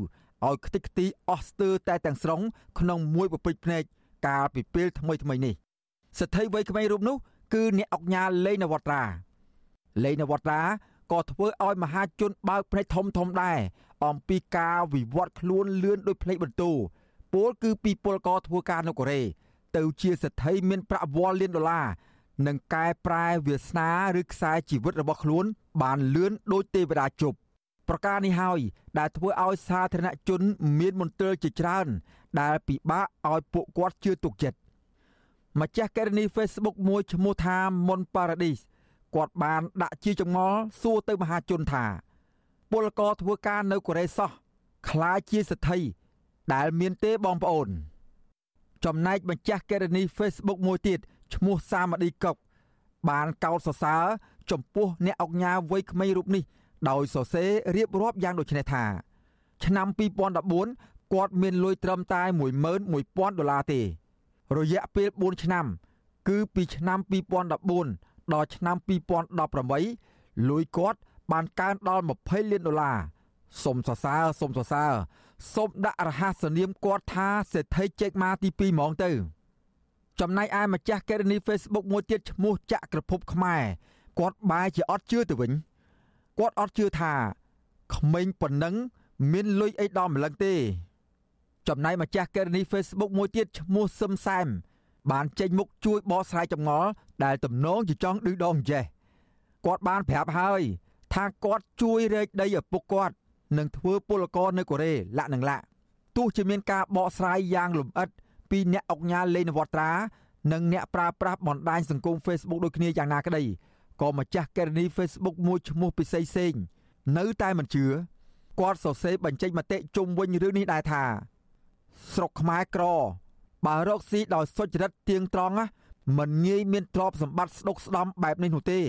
យខ្ទេចខ្ទីអស់ស្ទើរតែទាំងស្រុងក្នុងមួយពពេចភ្នែកកាលពីពេលថ្មីថ្មីនេះសេដ្ឋីវ័យក្មេងរូបនោះគឺអ្នកអុកញ៉ាលេងនវត្រាលេងនវត្រា ក៏ធ្វើឲ្យមហាជនបើកភ្នែកធំធំដែរអំពីការវិវត្តខ្លួនលឿនដោយភ្លេចបន្ទូពលគឺពីពលករធ្វើការនៅកូរ៉េទៅជាសេដ្ឋីមានប្រាក់វ៉លលានដុល្លារនិងកែប្រែវាសនាឬខ្សែជីវិតរបស់ខ្លួន បានលឿនដូចទេវតាជប់ប្រការនេះហើយដែលធ្វើឲ្យសាធារណជន មានមន្ទិលជាច្រើន ដែលពិបាកឲ្យពួកគាត់ជឿទុកចិត្តម្ចាស់កេរនី Facebook មួយឈ្មោះថាមុនប៉ារ៉ាឌីស គាត់បានដាក់ជាចម្ងល់សួរទៅមហាជនថា ពលករធ្វើការនៅកូរ៉េសោះខ្លាចជាសទ្ធិដែលមានទេបងប្អូន ចំណែកម្ចាស់កេរនី Facebook មួយទៀតឈ្មោះសាមឌីកុកបានកោតសរសើរចំពោះអ្នកអុកញ៉ាវ័យក្មេងរូបនេះដោយសរសេររៀបរាប់យ៉ាងដូចនេះថាឆ្នាំ2014គាត់មានលុយត្រឹមតែ11000ដុល្លារទេ រយៈពេល4ឆ្នាំ គឺពីឆ្នាំ2014 ដល់ឆ្នាំ2018លុយគាត់បានកើនដល់20លានដុល្លារសុំសរសើរសុំសរសើរសូមដាក់រហ័សនាមគាត់ថាសេដ្ឋីជែកម៉ាទី2ហ្មងទៅ ចំណែកឯម្ចាស់កេរនី Facebook មួយទៀតឈ្មោះចក្រភពខ្មែរគាត់បែរជាអត់ជឿទៅវិញគាត់អត់ជឿថាក្មេងប៉ុណ្ណឹង មានលុយអីដល់ម្លឹងទេ ចំណែកម្ចាស់កេរនី Facebook មួយទៀតឈ្មោះសឹមសែម បានចេញមុខជួយបកស្រាយចម្ងល់ដែលទំនងជាចង់ឌឺដងចេះគាត់បានប្រាប់ហើយថាគាត់ជួយរែកដីឪពុកគាត់និងធ្វើពលករនៅកូរ៉េលាក់នឹងលាក់ទោះជាមានការបកស្រាយយ៉ាងលម្អិតពីអ្នកអុកញ៉ាលេងនវត្រានិងអ្នកប្រើប្រាស់បណ្ដាញសង្គម Facebook ដូចគ្នាយ៉ាងណាក្តីក៏ម្ចាស់កេរនី Facebook មួយឈ្មោះពិសីសេងនៅតែមិនជឿគាត់សរសេរបញ្ចេញមតិជុំវិញរឿងនេះដែរថា ស្រុកខ្មែរក្រ បើរកស៊ីដោយសុចរិតទៀងត្រង់មិនងាយមានទ្រព្យសម្បត្តិស្ដុកស្ដំបែបនេះនោះទេ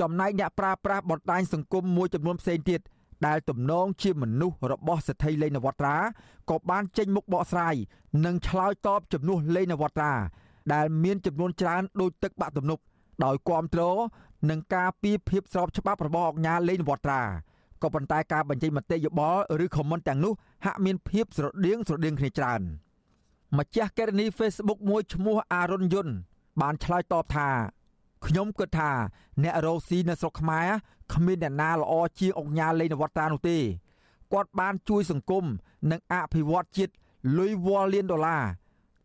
ចំណែកអ្នកប្រើប្រាស់បណ្ដាញសង្គមមួយចំនួនផ្សេងទៀតដែលទំនងជាមនុស្សរបស់សេដ្ឋីលេងនវត្រាក៏បានចេញមុខបកស្រាយនិងឆ្លើយតបជំនួសលេងនវត្រា ដែលមានចំនួនច្រើនដូចទឹកបាក់ទំនប់ដោយគ្រប់គ្រងនឹងការពីភាពស្របច្បាប់របស់អង្គការលេងនវត្រាក៏ប៉ុន្តែការបញ្ចេញមតិយោបល់ឬ comment ទាំងនោះហាក់មានភាពស្រដៀងស្រដៀងគ្នាច្រើន ម្ចាស់កេរនី Facebook មួយឈ្មោះអារុនយុនបានឆ្លើយតបថាខ្ញុំគិតថាអ្នករោស៊ីនៅស្រុកខ្មែរគ្មានអ្នកណាល្អជាងអង្គការលេងនវត្រានោះទេគាត់បានជួយសង្គមនិងអភិវឌ្ឍជាតិលុយវ៉លលានដុល្លារ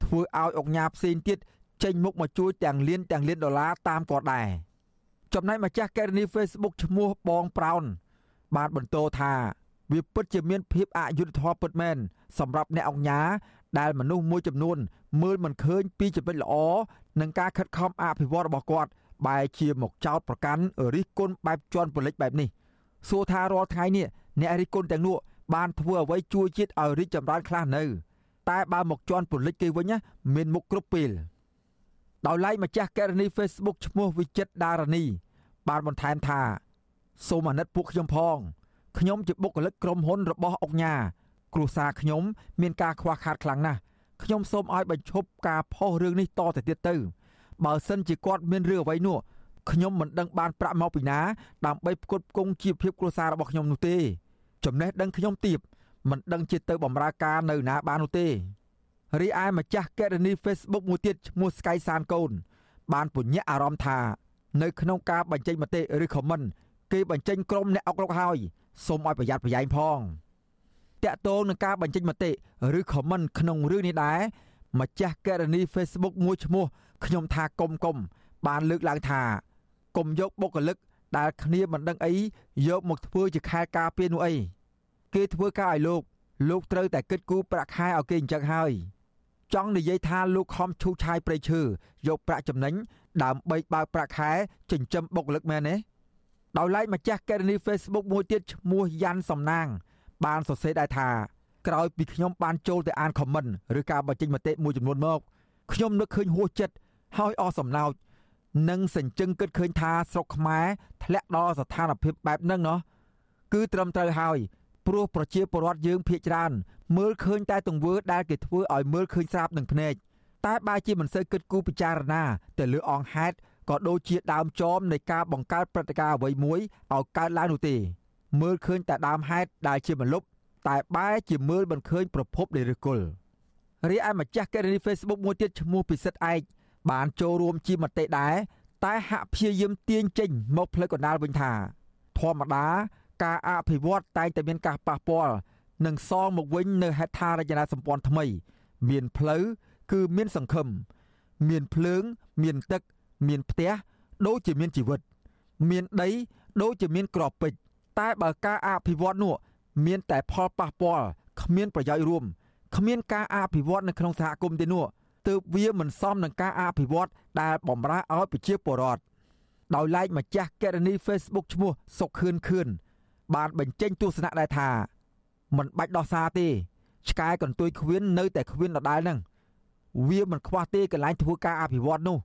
ធ្វើឲ្យអង្គការផ្សេងទៀតចេញមុខមកជួយទាំងលានទាំងលានដុល្លារតាមគាត់ដែរចំណែកម្ចាស់កេរនី Facebook ឈ្មោះបងប្រោនបានបន្តថា វាពិតជាមានភាពអយុត្តិធម៌ពិតមែនសម្រាប់អ្នកអង្គការដែលមនុស្សមួយចំនួន មើលមិនឃើញពីចំណុចល្អនិងការខិតខំអភិវឌ្ឍរបស់គាត់បែរជាមកចោតប្រកាន់រិះគន់បែបជន់ពលិចបែបនេះសួរថារាល់ថ្ងៃនេះអ្នករិះគន់ទាំងនោះបានធ្វើអ្វីជួយជាតិឲ្យរីកចម្រើនខ្លះនៅតែបើមកជន់ពលិចគេវិញណាមានមុខគ្រប់ពេលដោយឡែកម្ចាស់ករណី Facebook ឈ្មោះវិចិត្រដារនីបានបន្ថែមថាសូមអាណិតពួកខ្ញុំផង ខ្ញុំជាបុគ្គលិកក្រុមហ៊ុនរបស់អុកញ៉ាគ្រួសារខ្ញុំមានការខ្វះខាតខ្លាំងណាស់ខ្ញុំសូមឲ្យបញ្ឈប់ការផុសរឿងនេះតទៅទៀតទៅ បើសិនជាគាត់មានរឿងអ្វីនោះខ្ញុំមិនដឹងបានប្រាក់មកពីណាដើម្បីផ្គត់ផ្គង់ជីវភាពគ្រួសាររបស់ខ្ញុំនោះទេ ចំណេះដឹងខ្ញុំទៀបមិនដឹងជាទៅបម្រើការនៅណាបាននោះទេរីឯម្ចាស់កេរនី Facebook មួយទៀតឈ្មោះស្កៃសានកូន បានពញ្ញាអារម្មណ៍ថា នៅក្នុងការបញ្ចេញមតិឬ comment គេបញ្ចេញក្រុមអ្នកអុករុកហើយ សូមឲ្យប្រយ័ត្នប្រយែងផងតាក់ទងនឹងការបញ្ចេញមតិឬ comment ក្នុងរឿងនេះដែរម្ចាស់កេរនី Facebook មួយឈ្មោះខ្ញុំថាកុំកុំបានលើកឡើងថាកុំយកបុគ្គលិកដែលគ្នាមិនដឹងអីយកមកធ្វើជាខែការពារនោះអីគេធ្វើការឲ្យលោកលោកត្រូវតែគិតគូរប្រាក់ខែឲ្យគេអញ្ចឹងហើយចង់និយាយថាលោកខំឈូសឆាយព្រៃឈើយកប្រាក់ចំណេញដើម្បីបើកប្រាក់ខែចិញ្ចឹមបុគ្គលិកមែនទេ ដោយឡែកម្ចាស់កេរនី Facebook មួយទៀតឈ្មោះយ៉ាន់សំណាង បានសរសេរដែរថាក្រោយពីខ្ញុំបានចូលទៅអានខមមិនឬការបញ្ចេញមតិមួយចំនួនមកខ្ញុំនឹកឃើញហួសចិត្តហើយអស់សំណោចនិងសញ្ជឹងគិតឃើញថាស្រុកខ្មែរធ្លាក់ដល់ស្ថានភាពបែបហ្នឹងណោះគឺត្រឹមត្រូវហើយព្រោះប្រជាពលរដ្ឋយើងភ័យច្រើនមើលឃើញតែទង្វើដែលគេធ្វើឲ្យមើលឃើញស្រាប់នឹងភ្នែកតែបើជាមិនសូវគិតគូរពិចារណាទៅលើអង្គហេតុ ក៏ដូចជាដើមចមនៃការបង្កើតព្រឹត្តិការណ៍អ្វីមួយឲ្យកើតឡើងនោះទេ មើលឃើញតែដើមហេតុដែលជាមលុបតែបែរជាមើលមិនឃើញប្រភពនៃឫសគល់រីឯម្ចាស់កេរនី Facebook មួយទៀតឈ្មោះពិសិដ្ឋឯកបានចូលរួមជាមតិដែរតែហាក់ព្យាយាមទាញចេញមកផ្លូវកណ្ដាលវិញថាធម្មតាការអភិវឌ្ឍតែងតែមានការប៉ះពាល់និងសងមកវិញនៅហេដ្ឋារចនាសម្ព័ន្ធថ្មី មានផ្លូវគឺមានសង្ឃឹមមានភ្លើង មានទឹក មានផ្ទះដូចជាមានជីវិត មានដីដូចជាមានក្របពេជ្រតែបើការអភិវឌ្ឍនោះមានតែផលប៉ះពាល់គ្មានប្រយោជន៍រួមគ្មានការអភិវឌ្ឍនៅក្នុងសហគមន៍ទេនោះទើបវាមិនសមនឹងការអភិវឌ្ឍដែលបំរើឲ្យប្រជាពលរដ្ឋដោយឡែកម្ចាស់កេរនី Facebook ឈ្មោះសុកខឿនខឿនបានបញ្ចេញទស្សនៈដែរថាមិនបាច់ដោះសារទេឆ្កែកន្ទុយខ្វៀននៅតែខ្វៀនដដែលហ្នឹងវាមិនខ្វះទេកន្លែងធ្វើការអភិវឌ្ឍនោះ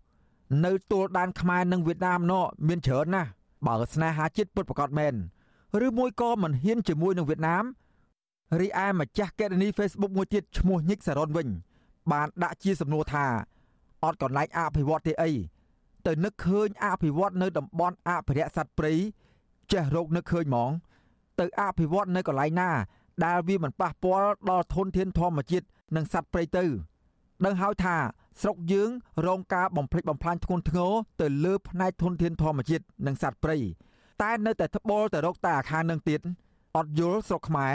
នៅទល់ដែនខ្មែរនិងវៀតណាមណោមានច្រើនណាស់បើស្នេហាជាតិពិតប្រាកដមែនឬមួយក៏មិនហ៊ានជាមួយនឹងវៀតណាមរីឯម្ចាស់កេរនី Facebook មួយទៀតឈ្មោះញិកសារ៉ុនវិញ បានដាក់ជាសំណួរថាអត់កន្លែងអភិវឌ្ឍទេអីទៅនឹកឃើញអភិវឌ្ឍនៅតំបន់អភិរក្សសត្វព្រៃចេះរកនឹកឃើញហ្មង ទៅអភិវឌ្ឍនៅកន្លែងណា ដែលវាមិនប៉ះពាល់ដល់ធនធានធម្មជាតិនិងសត្វព្រៃទៅ ដឹងហើយថាស្រុកយើងរងការបំផ្លិចបំផ្លាញធ្ងន់ធ្ងរទៅលើផ្នែកធនធានធម្មជាតិនិងសត្វព្រៃតែនៅតែត្បល់ទៅរកតែអាខាងនឹងទៀតអត់យល់ស្រុកខ្មែរ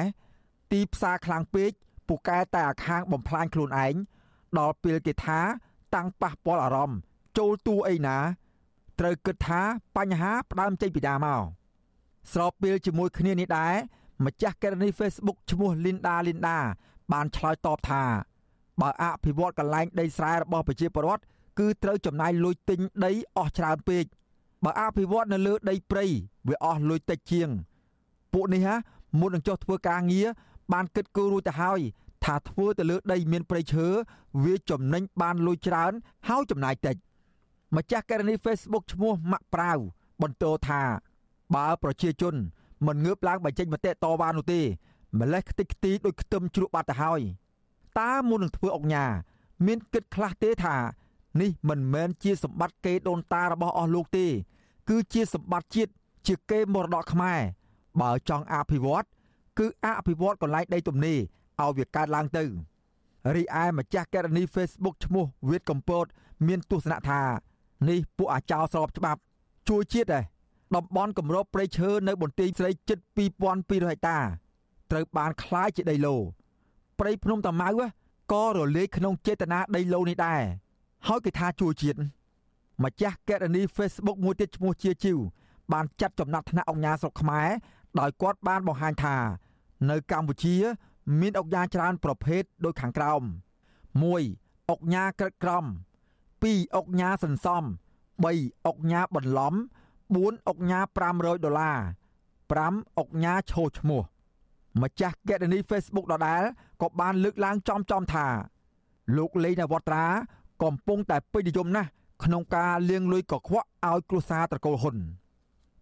ទីផ្សារខ្លាំងពេកពូកែតែអាខាងបំផ្លាញខ្លួនឯងដល់ពេលគេថាតាំងប៉ះពាល់អារម្មណ៍ចូលតួអីណា ត្រូវគិតថាបញ្ហាផ្ដើមចេញពីដាមកស្របពេលជាមួយគ្នានេះដែរម្ចាស់កេរនី Facebook ឈ្មោះ Linda Linda បានឆ្លើយតបថា បើអភិវឌ្ឍកន្លែងដីស្រែរបស់ប្រជាពលរដ្ឋគឺត្រូវចំណាយលុយទិញដីអស់ច្រើនពេកបើអភិវឌ្ឍនៅលើដីព្រៃវាអស់លុយតិចជាង ពួកនេះហ่าមុននឹងចុះធ្វើការងារបានគិតគូររួចទៅហើយថាធ្វើទៅលើដីមានព្រៃឈើវាចំណេញបានលុយច្រើនហើយចំណាយតិចម្ចាស់ករណី Facebook ឈ្មោះម៉ាក់ប្រាវបន្តថាបើប្រជាជនមិនងើបឡើងបញ្ចេញមតិតវ៉ានោះទេម្លេះខ្ទេចខ្ទីដូចខ្ទឹមជ្រក់បាត់ទៅហើយ តើមុននឹងធ្វើអុកញ៉ាមានគិតខ្លះទេថា នេះមិនមែនជាសម្បត្តិកេរដូនតារបស់អស់លោកទេ គឺជាសម្បត្តិជាតិជាកេរមរតកខ្មែរបើចង់អភិវឌ្ឍគឺអភិវឌ្ឍកន្លែងដីទំនេរឲ្យវាកើតឡើងទៅរីឯម្ចាស់ករណី Facebook ឈ្មោះវៀតកំពតមានទស្សនៈថានេះពួកអាចោរស្របច្បាប់ជួយជាតិដែរតំបន់គម្របព្រៃឈើនៅបន្ទាយស្រីជិត2200ហិកតាត្រូវបានคล้ายជាដីឡូ ព្រៃភ្នំតាម៉ៅក៏រលាយក្នុងចេតនាដីឡូនេះដែរហើយគេថាជួយជាតិម្ចាស់កេរនី Facebook មួយទៀតឈ្មោះជាជីវបានចាត់ចំណាត់ថ្នាក់អង្គការស្រុកខ្មែរដោយគាត់បានបង្ហាញថា នៅកម្ពុជា មានអុកញ៉ាច្រើនប្រភេទដូចខាងក្រោម1អុកញ៉ាក្រិតក្រំ2អុកញ៉ាសន្សំ3អុកញ៉ាបន្លំ4អុកញ៉ា500ដុល្លារ5អុកញ៉ាឈោឈ្មោះ ម្ចាស់កេរនី Facebook ដដែលក៏បានលើកឡើងចំចំថា លោកលេងនវត្រាកំពុងតែពេញនិយមណាស់ក្នុងការលាងលុយកខ្វក់ឲ្យគ្រួសារត្រកូលហ៊ុន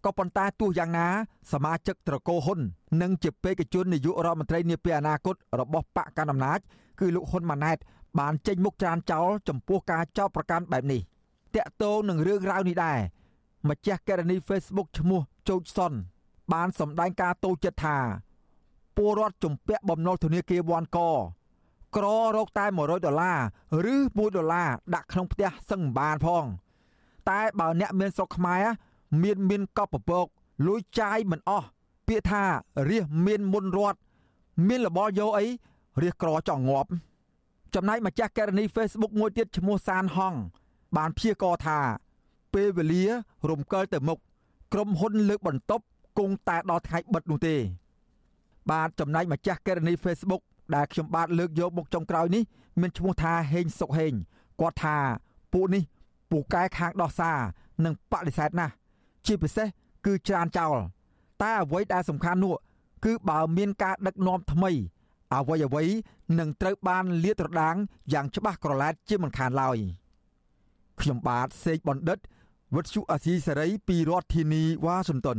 ក៏ប៉ុន្តែទោះយ៉ាងណា សមាជិកត្រកូលហ៊ុននិងជាបេក្ខជននាយករដ្ឋមន្ត្រីនាពេលអនាគតរបស់បកកណ្ដាលអំណាចគឺលោកហ៊ុនម៉ាណែត បានចេញមុខច្រានចោលចំពោះការចោទប្រកាន់បែបនេះតាក់ទងនឹងរឿងរ៉ាវនេះដែរម្ចាស់កេរនី Facebook ឈ្មោះជោចសុនបានសម្ដែងការតូចចិត្តថា ពលរដ្ឋជំពាក់បំណុលធនាគារវ៉ាន់កក្ររកតែ100ដុល្លារឬ1ដុល្លារដាក់ក្នុងផ្ទះសឹងមិនបានផង តែបើអ្នកមានស្រុកខ្មែរមានមានកប់ពពកលួយចាយមិនអស់ពាក្យថារះមានមុនរត់មានលបលយកអីរះក្រចង់ងាប់ចំណែកម្ចាស់ករណី Facebook មួយទៀតឈ្មោះសានហងបានព្យាករថាពេលវេលារំកិលទៅមុខក្រុមហ៊ុនលើកបន្ទប់គង់តែដល់ថ្ងៃបិទនោះទេ បាទចំណែកម្ចាស់ករណី Facebook ដែលខ្ញុំបាទលើកយកមកចុងក្រោយនេះមានឈ្មោះថាហេងសុកហេងគាត់ថាពួកនេះពូកែខាងដោះសារនិងបដិសេធណាស់ជាពិសេសគឺច្រានចោលតែអ្វីដែលសំខាន់នោះគឺបើមានការដឹកនាំថ្មី អ្វីអ្វីនឹងត្រូវបានលាតត្រដាងយ៉ាងច្បាស់ក្រឡែតជាមិនខានឡើយខ្ញុំបាទសេកបណ្ឌិតវុទ្ធុអាស៊ីសេរីពីរដ្ឋធានីវ៉ាស៊ីនតោន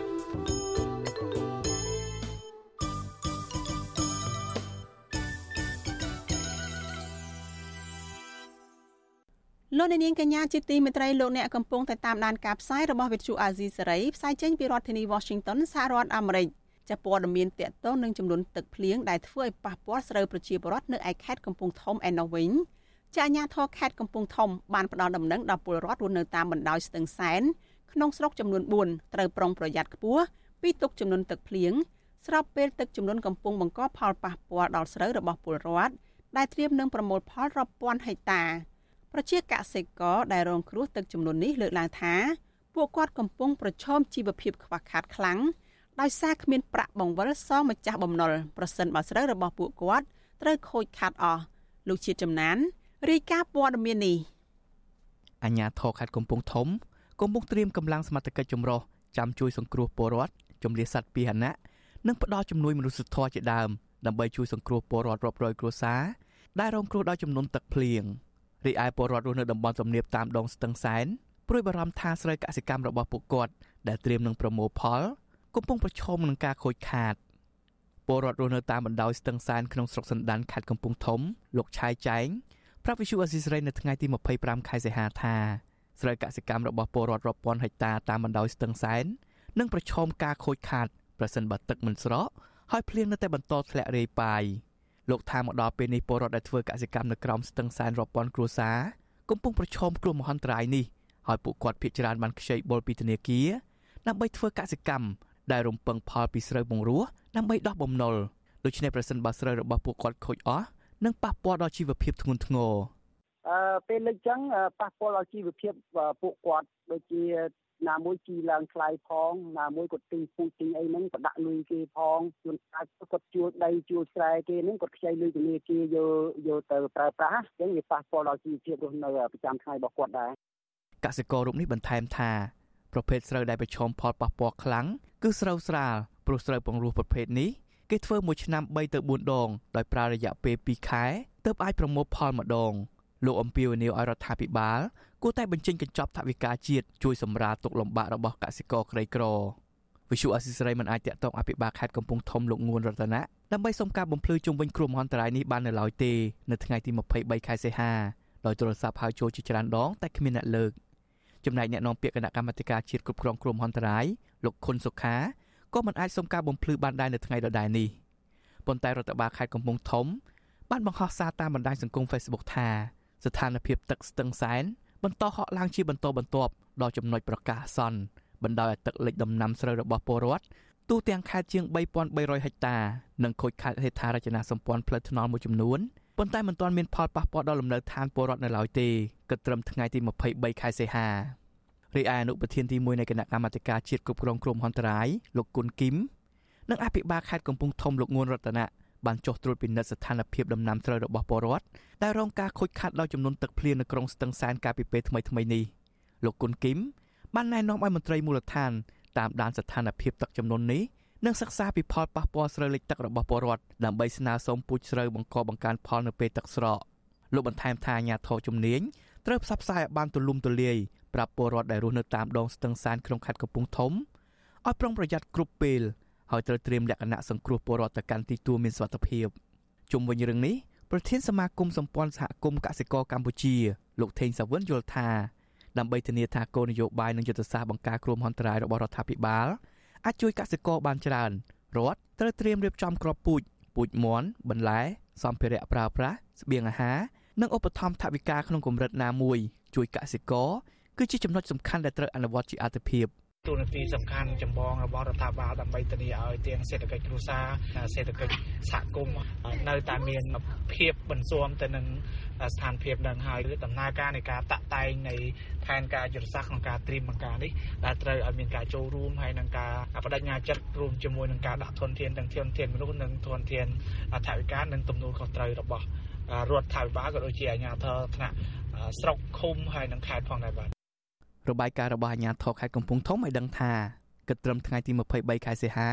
លោកអ្នកនាងកញ្ញាជាទីមេត្រីលោកអ្នកកំពុងតែតាមដានការផ្សាយរបស់វិទ្យុអាស៊ីសេរីផ្សាយចេញពីរដ្ឋធានី Washington សហរដ្ឋអាមេរិកចាព័ត៌មានតកតងនឹងចំនួនទឹកភ្លៀងដែលធ្វើឲ្យប៉ះពាល់ស្រូវប្រជាពលរដ្ឋនៅឯខេត្តកំពង់ធំឯណោះវិញចាអាញាធរខេត្តកំពង់ធំបានផ្ដល់ដំណឹងដល់ពលរដ្ឋរស់នៅតាមបណ្ដោយស្ទឹងសែនក្នុងស្រុកចំនួន4ត្រូវប្រុងប្រយ័ត្នខ្ពស់ពីទុកចំនួនទឹកភ្លៀងស្របពេលទឹកចំនួនកំពុងបង្កផលប៉ះពាល់ដល់ស្រូវរបស់ពលរដ្ឋដែលត្រៀមនឹងប្រមូលផលរាប់ពាន់ហិកតា ប្រជាកសិករដែលរងគ្រោះទឹកចំនួននេះលើកឡើងថាពួកគាត់កំពុងប្រឈមជីវភាពខ្វះខាតខ្លាំងដោយសារគ្មានប្រាក់បង្វិលសងម្ចាស់បំណុលប្រសិនបើស្រូវរបស់ពួកគាត់ត្រូវខូចខាតអស់លោកជាតិចំណានរាយការណ៍ព័ត៌មាននេះអញ្ញាធរខេត្តកំពង់ធំកំពុងត្រៀមកម្លាំងសមត្ថកិច្ចចម្រុះចាំជួយសង្គ្រោះពលរដ្ឋជំនះសត្វពាហនៈនិងផ្ដល់ជំនួយមនុស្សធម៌ជាដើមដើម្បីជួយសង្គ្រោះពលរដ្ឋរាប់រយគ្រួសារដែលរងគ្រោះដោយចំនួនទឹកភ្លៀង។ រីឯពលរដ្ឋរស់នៅតំបន់ទំនាបតាមដងស្ទឹងសែនព្រួយបារម្ភថាស្រូវកសិកម្មរបស់ពួកគាត់ដែលត្រៀមនឹងប្រមូលផល កំពុងប្រឈមនឹងការខូចខាតពលរដ្ឋរស់នៅតាមបណ្ដោយស្ទឹងសែនក្នុងស្រុកសណ្ដានខេត្តកំពង់ធំលោកឆាយចែងប្រាប់វិសុអេស៊ីសរ៉ៃនៅថ្ងៃទី25ខែសីហាថាស្រូវកសិកម្មរបស់ពលរដ្ឋរាប់ពាន់ហិកតាតាមបណ្ដោយស្ទឹងសែននឹងប្រឈមការខូចខាតប្រសិនបើទឹកមិនស្រកហើយភ្លៀងនៅតែបន្តធ្លាក់រាយប៉ាយ។ លោកថាមកដល់ពេលនេះពលរដ្ឋដែលធ្វើកសិកម្មនៅក្រោមស្ទឹងសែនរាប់ពាន់គ្រួសារកំពុងប្រឈមគ្រោះមហន្តរាយនេះហើយពួកគាត់ភ័យច្រើនបានខ្ចីបុលពីធនាគារដើម្បីធ្វើកសិកម្មដែលរំពឹងផលពីស្រូវបង្រួសដើម្បីដោះបំណុលដូច្នេះប្រសិនបើស្រូវរបស់ពួកគាត់ខូចអស់នឹងប៉ះពាល់ដល់ជីវភាពធ្ងន់ធ្ងរអឺពេលលើកចឹងប៉ះពាល់ដល់ជីវភាពពួកគាត់ដូចជា ណាមួយជីឡើងថ្លៃផងណាមួយគាត់ទិញពូជទិញអីហ្នឹងក៏ដាក់លុយគេផងជួនកាលគាត់ជួលដីជួលស្រែគេហ្នឹងគាត់ខ្ចីលុយធនាគារយកយកទៅប្រើប្រាស់អញ្ចឹងវាប៉ះពាល់ដល់ជីវភាពរស់នៅប្រចាំថ្ងៃរបស់គាត់ដែរកសិកររូបនេះបន្ថែមថាប្រភេទស្រូវដែលប្រឈមផលប៉ះពាល់ខ្លាំងគឺស្រូវស្រាលព្រោះស្រូវពង្រោះប្រភេទនេះគេធ្វើមួយឆ្នាំ3ទៅ4ដងដោយប្រើរយៈពេល2ខែទើបអាចប្រមូលផលម្ដង លោកអំពីវនីវឲ្យរដ្ឋាភិបាលគួរតែបញ្ចេញកញ្ចប់ថវិកាជាតិជួយសម្រាលទុក្ខលំបាករបស់កសិករក្រីក្រវិសុអាស៊ីសេរីមិនអាចតាក់ទងអភិបាលខេត្តកំពង់ធំលោកងួនរតនៈដើម្បីសុំការបំភ្លឺជុំវិញគ្រោះមហន្តរាយនេះបាននៅឡើយទេនៅថ្ងៃទី23ខែសីហាដោយទូរស័ព្ទហៅចូលជាច្រើនដងតែគ្មានអ្នកលើកចំណែកអ្នកនាំពាក្យគណៈកម្មាធិការជាតិគ្រប់គ្រងគ្រោះមហន្តរាយលោកខុនសុខាក៏មិនអាចសុំការបំភ្លឺបានដែរនៅថ្ងៃដដែលនេះប៉ុន្តែរដ្ឋបាលខេត្តកំពង់ធំបានបង្ហោះសារតាមបណ្ដាញសង្គម Facebook ថា ស្ថានភាពទឹកស្ទឹងសែនបន្តហក់ឡើងជាបន្តបន្ទាប់ដល់ចំណុចប្រកាសអាសន្នបណ្ដោយឲ្យទឹកលិចដំណាំស្រូវរបស់ពលរដ្ឋទូទាំងខេត្តជាង3300ហិកតានិងខូចខាតហេដ្ឋារចនាសម្ព័ន្ធផ្លូវថ្នល់មួយចំនួនប៉ុន្តែមិនទាន់មានផលប៉ះពាល់ដល់លំនៅឋានពលរដ្ឋនៅឡើយទេគិតត្រឹមថ្ងៃទី23ខែសីហារីឯអនុប្រធានទី1នៃគណៈកម្មាធិការជាតិគ្រប់គ្រងគ្រោះមហន្តរាយលោកគុណគឹមនិងអភិបាលខេត្តកំពង់ធំលោកងួនរតនៈ បានចុះត្រួតពិនិត្យស្ថានភាពដំណាំស្រូវរបស់ពលរដ្ឋដែលរងការខូចខាតដោយចំនួនទឹកភ្លៀងនៅក្រុងស្ទឹងសែនកាលពីពេលថ្មីៗនេះលោកគុណគឹមបានណែនាំឲ្យមន្ត្រីមូលដ្ឋានតាមដានស្ថានភាពទឹកចំនួននេះនិងសិក្សាពីផលប៉ះពាល់ស្រូវលិចទឹករបស់ពលរដ្ឋដើម្បីស្នើសុំពូជស្រូវបង្កបង្កើនផលនៅពេលទឹកស្រកលោកបន្ថែមថាអាញាធរជំនាញត្រូវផ្សព្វផ្សាយឲ្យបានទូលំទូលាយប្រាប់ពលរដ្ឋដែលរស់នៅតាមដងស្ទឹងសែនក្នុងខេត្តកំពង់ធំឲ្យប្រុងប្រយ័ត្នគ្រប់ពេល ហើយត្រូវត្រៀមលក្ខណៈសង្គ្រោះពលរដ្ឋទៅកាន់ទីទួលមានសុវត្ថិភាពជុំវិញរឿងនេះប្រធានសមាគមសម្ព័ន្ធសហគមន៍កសិករកម្ពុជា លោកថេងសាវឿនយល់ថាដើម្បីធានាថាគោលនយោបាយនិងយុទ្ធសាស្ត្របង្ការគ្រោះមហន្តរាយរបស់រដ្ឋាភិបាលអាចជួយកសិករបានច្រើនរដ្ឋត្រូវត្រៀមរៀបចំក្របពូជពូជមន់បន្លែសម្ភារៈប្រើប្រាស់ស្បៀងអាហារនិងឧបត្ថម្ភថវិកាក្នុងកម្រិតណាមួយជួយកសិករគឺជាចំណុចសំខាន់ដែលត្រូវអនុវត្តជាអាទិភាព ទូនាទីសំខាន់ចម្បងរបស់រដ្ឋាភិបាលដើម្បីធានាឲ្យទាំងសេដ្ឋកិច្ចគ្រួសារសេដ្ឋកិច្ចសហគមន៍នៅតែមានភាពបន្ស៊ាំទៅនឹងស្ថានភាពនឹងហើយដំណើរការនៃការតាក់តែងនៃផែនការយុទ្ធសាស្ត្រក្នុងការត្រៀមបង្ការនេះដែលត្រូវឲ្យមានការចូលរួមហើយនឹងការបដិញ្ញាចិត្តរួមជាមួយនឹងការដាក់ធនធានទាំងធនធានមនុស្សនិងធនធានថវិកានិងទំនួលខុសត្រូវរបស់រដ្ឋាភិបាលក៏ដូចជាអាជ្ញាធរថ្នាក់ស្រុកឃុំហើយនិងខេត្តផងដែរបាទ របាយការណ៍របស់អាជ្ញាធរខេត្តកំពង់ធំឲ្យដឹងថាគិតត្រឹមថ្ងៃទី23ខែសីហា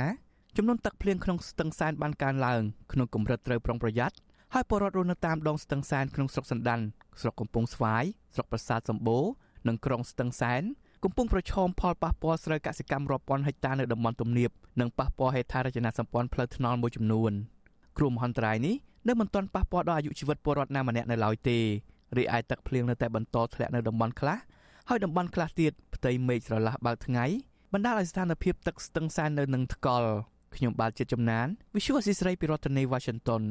ចំនួនទឹកភ្លៀងក្នុងស្ទឹងសែនបានកើនឡើងក្នុងកម្រិតត្រូវប្រុងប្រយ័ត្នហើយពលរដ្ឋរស់នៅតាមដងស្ទឹងសែនក្នុងស្រុកសណ្ដានស្រុកកំពង់ស្វាយស្រុកប្រាសាទសម្បូរនិងក្រុងស្ទឹងសែនកំពុងប្រឈមផលប៉ះពាល់ស្រូវកសិកម្មរាប់ពាន់ហិកតានៅតំបន់ទំនាបនិងប៉ះពាល់ហេដ្ឋារចនាសម្ព័ន្ធផ្លូវថ្នល់មួយចំនួនគ្រោះមហន្តរាយនេះនៅមិនទាន់ប៉ះពាល់ដល់អាយុជីវិតពលរដ្ឋណាម្នាក់នៅឡើយទេរីឯទឹកភ្លៀងនៅតែបន្តធ្លាក់នៅតំបន់ខ្លះ ហើយតំបន់ខ្លះទៀតផ្ទៃមេឃស្រឡះបើកថ្ងៃបណ្ដាលឲ្យស្ថានភាពទឹកស្ទឹងសែននៅនឹងថ្កល់ខ្ញុំបាទជាចំណាន Visual Assisray ពីរដ្ឋធានី Washington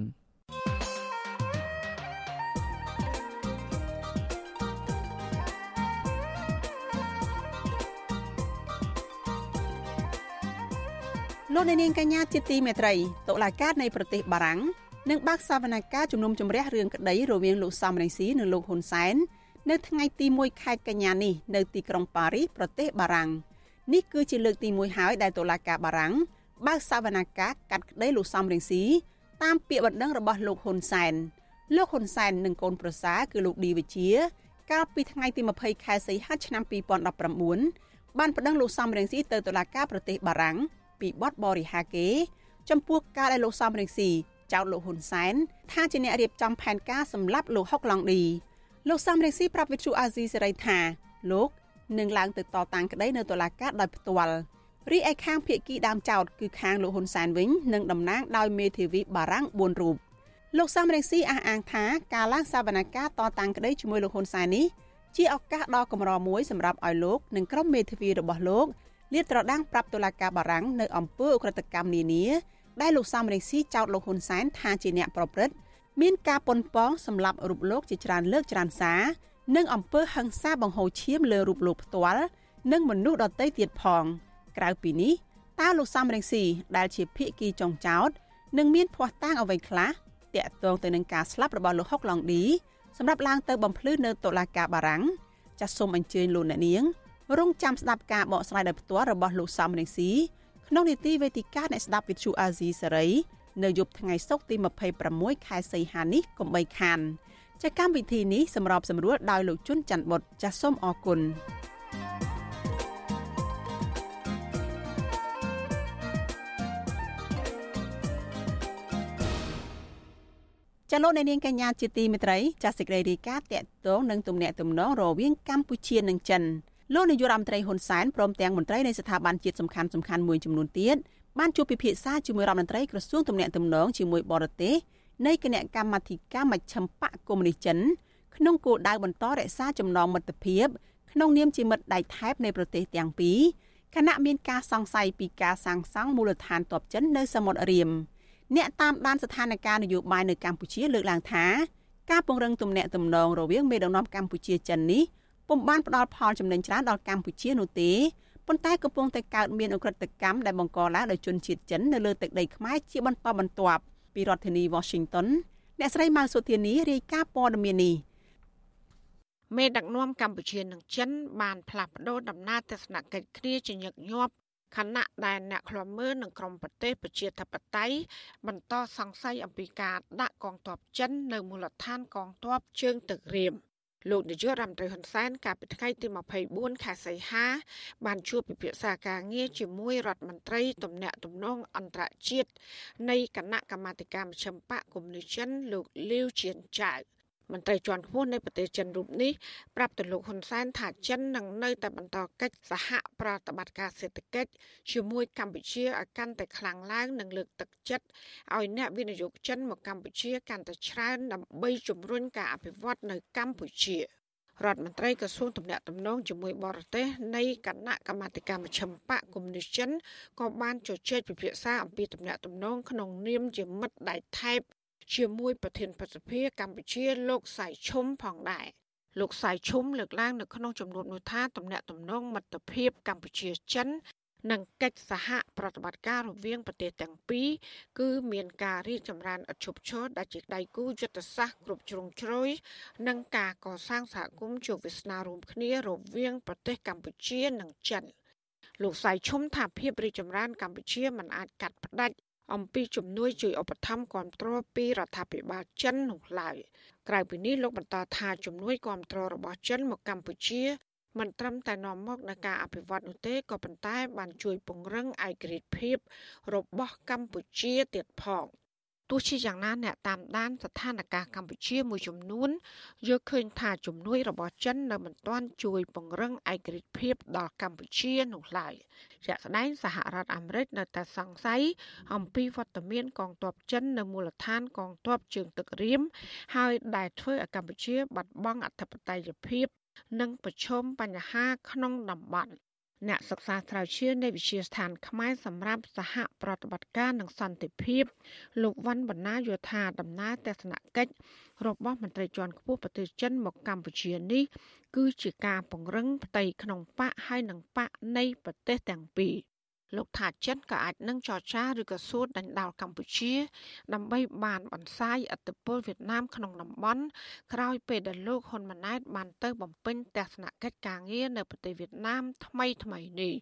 លោកនាងកញ្ញាជាទីមេត្រីតុលាការនៃប្រទេសបារាំងនឹងបើកសវនកម្មជំនុំជម្រះរឿងក្តីរវាងលោកសំរងស៊ីនិងលោកហ៊ុនសែន នៅថ្ងៃទី1ខែកញ្ញានេះនៅទីក្រុងប៉ារីសប្រទេសបារាំងនេះគឺជាលើកទី1ហើយដែលតុលាការបារាំងបើកសវនកម្មកាត់ក្តីលោកសំរងស៊ីតាមពាក្យបណ្ដឹងរបស់លោកហ៊ុនសែនលោកហ៊ុនសែននិងកូនប្រសាគឺលោកឌីវិជា កាលពីថ្ងៃទី20ខែសីហាឆ្នាំ2019បានប្តឹងលោកសំរងស៊ីទៅតុលាការប្រទេសបារាំងពីបទបរិហាកេ ចំពោះការដែលលោកសំរងស៊ីចោទលោកហ៊ុនសែនថាជាអ្នករៀបចំផែនការសម្លាប់លោកហុកឡុងឌី លោកសំរងស៊ីប្រាប់វិទ្យុអាស៊ីសេរីថាលោកនឹងឡើងទៅតតាំងក្តីនៅតុលាការដោយផ្ទាល់រីឯខាងភៀកគីដើមចោតគឺខាងលោកហ៊ុនសែនវិញនឹងតំណាងដោយមេធាវីបារាំង4រូបលោកសំរងស៊ីអះអាងថាការឡើងសវនកម្មតតាំងក្តីជាមួយលោកហ៊ុនសែននេះជាឱកាសដ៏កម្រមួយសម្រាប់ឲ្យលោកនិងក្រុមមេធាវីរបស់លោកលាតត្រដាងប្រាប់តុលាការបារាំងនៅអំពើអក្រិតកម្មនានាដែលលោកសំរងស៊ីចោទលោកហ៊ុនសែនថាជាអ្នកប្រព្រឹត្ត មានការប៉ុនប៉ងសម្រាប់រូបលោកជាច្រើនលើកច្រើនសារនិងអំពើហិង្សាបង្ហូរឈាមលើរូបលោកផ្ទាល់និងមនុស្សដទៃទៀតផង ក្រៅពីនេះតើលោកសំរងស៊ីដែលជាភៀកគីចុងចោតនឹងមានភ័ស្តុតាងអ្វីខ្លះតាក់ទងទៅនឹងការស្លាប់របស់លោកហុកឡុងឌីសម្រាប់ឡើងទៅបំភ្លឺនៅតុលាការបារាំងចាសសូមអញ្ជើញលោកអ្នកនាងរងចាំស្ដាប់ការបកស្រាយដោយផ្ទាល់របស់លោកសំរងស៊ីក្នុងនីតិវេទិកាអ្នកស្ដាប់វិទ្យុអាស៊ីសេរី នៅយប់ថ្ងៃសុក្រទី26ខែសីហានេះកុំបីខានចាកម្មវិធីនេះសម្របសម្រួលដោយលោកជុនច័ន្ទបុតចាសសូមអរគុណចលនានាងកញ្ញាជាទីមេត្រីចាសសេចក្តីរាយការណ៍តកតងនឹងទំនាក់ទំនងរវាងកម្ពុជានិងចិនលោកនាយករដ្ឋមន្ត្រីហ៊ុនសែនព្រមទាំងមន្ត្រីនៃស្ថាប័នជាតិសំខាន់សំខាន់មួយចំនួនទៀត បានជួបពិភាក្សាជាមួយរដ្ឋមន្ត្រីក្រសួងទំនាក់ទំនងជាមួយបរទេសនៃគណៈកម្មាធិការមជ្ឈិមបកកុម្មុយនីសចិនក្នុងគោលដៅបន្តរក្សាចំណងមិត្តភាពក្នុងនាមជាមិត្តដៃថែបនៃប្រទេសទាំងពីរខណៈមានការសង្ស័យពីការសាងសង់មូលដ្ឋានទ័ពចិននៅសមុទ្ររៀមអ្នកតាមដានស្ថានភាពនយោបាយនៅកម្ពុជាលើកឡើងថាការពង្រឹងទំនាក់ទំនងរវាងមេដឹកនាំកម្ពុជាចិននេះពុំបានផ្ដល់ផលចំណេញច្រើនដល់កម្ពុជានោះទេ ប៉ុន្តែកំពុងតែកើតមានអ ுக ្រិតកម្មដែលបង្កឡើងដោយជនជាតិចិននៅលើទឹកដីខ្មែរជាបន្តបន្ទាប់ពីរដ្ឋធានី Washington អ្នកស្រីម៉ៅសុធានីរាយការណ៍ព័ត៌មាននេះមេដឹកនាំកម្ពុជានិងចិន បានផ្លាស់ប្តូរដំណើរទស្សនកិច្ចគ្នាជាញឹកញាប់ខណៈដែលអ្នកខ្លាំមើលនឹងក្រមប្រទេសប្រជាធិបតេយ្យបន្តសង្ស័យអំពីការដាក់កងទ័ពចិន នៅមូលដ្ឋានកងទ័ពជើងទឹករៀម លោកនាយករដ្ឋមន្ត្រីហ៊ុនសែនកាលពីថ្ងៃទី24ខែសីហា បានជួបពិភាក្សាការងារជាមួយរដ្ឋមន្ត្រីទំនាក់ទំនងអន្តរជាតិនៃគណៈកម្មាធិការមជ្ឈិមបកកុម្មុយនីសចិនលោកលាវជៀនចៅ មន្ត្រីជាន់ខ្ពស់នៃប្រទេសចិនរូបនេះប្រាប់ទៅលោកហ៊ុនសែនថាចិននឹងនៅតែបន្តកិច្ចសហប្រតិបត្តិការសេដ្ឋកិច្ចជាមួយកម្ពុជាឲ្យកាន់តែខ្លាំងឡើងនិងលើកទឹកចិត្តឲ្យអ្នកវិនិយោគចិនមកកម្ពុជាកាន់តែច្រើនដើម្បីជំរុញការអភិវឌ្ឍនៅកម្ពុជារដ្ឋមន្ត្រីក្រសួងទំនាក់ទំនងជាមួយបរទេសនៃគណៈកម្មាធិការមជ្ឈិមបកកុម្មុយនីសចិនក៏បានជជែកពិភាក្សាអំពីទំនាក់ទំនងក្នុងនាមជាមិត្តដៃថែប ជាមួយប្រធានប្រសិទ្ធិកម្ពុជាលោកសៃឈុំផងដែរលោកសៃឈុំលើកឡើងនៅក្នុងចំនួននោះថាទំនាក់ទំនងមិត្តភាពកម្ពុជាចិននិងកិច្ចសហប្រតិបត្តិការរវាងប្រទេសទាំងពីរគឺមានការរីកចម្រើនឥតឈប់ឈរដែលជាដៃគូយុទ្ធសាស្ត្រគ្រប់ជ្រុងជ្រោយនិងការកសាងសហគមន៍ជាវាសនារួមគ្នារវាងប្រទេសកម្ពុជានិងចិនលោកសៃឈុំថាភាពរីកចម្រើនកម្ពុជាមិនអាចកាត់ផ្ដាច់ អំពីជំនួយជួយឧបត្ថម្ភគាំទ្រពីរដ្ឋាភិបាលចិននោះឡើយក្រៅពីនេះលោកបន្តថាជំនួយគាំទ្ររបស់ចិនមកកម្ពុជាមិនត្រឹមតែនាំមកនូវការអភិវឌ្ឍនោះទេក៏ប៉ុន្តែបានជួយពង្រឹងឯករាជ្យភាពរបស់កម្ពុជាទៀតផង ទោះជាយ៉ាងណាអ្នកតាមដានស្ថានភាពកម្ពុជាមួយចំនួនយកឃើញថាជំនួយរបស់ចិននៅមិនទាន់ជួយពង្រឹងឯករាជ្យភាពដល់កម្ពុជានោះឡើយជាក់ស្ដែងសហរដ្ឋអាមេរិកនៅតែសង្ស័យអំពីវត្តមានកងទ័ពចិននៅមូលដ្ឋានកងទ័ពជើងទឹករៀមហើយដែលធ្វើឲ្យកម្ពុជាបាត់បង់អធិបតេយ្យភាពនិងប្រឈមបញ្ហាក្នុងតំបន់ អ្នកសិក្សាស្រាវជ្រាវនៃវិទ្យាស្ថានខ្មែរសម្រាប់សហប្រតិបត្តិការនិងសន្តិភាព លោកវ៉ាន់បណ្ណាយល់ថាដំណើរទស្សនកិច្ចរបស់មន្ត្រីជាន់ខ្ពស់ប្រទេសចិនមកកម្ពុជានេះ គឺជាការពង្រឹងផ្ទៃក្នុងបកហើយនិងបកនៃប្រទេសទាំងពីរ លោកថាចិនក៏អាចនឹងចរចាឬក៏សួរដណ្ដើមកម្ពុជា ដើម្បីបានបន្សាយអធិបុលវៀតណាមក្នុងតំបន់ក្រោយពេលដែលលោកហ៊ុនម៉ាណែតបានទៅបំពេញទស្សនកិច្ចការងារនៅប្រទេសវៀតណាមថ្មីថ្មីនេះ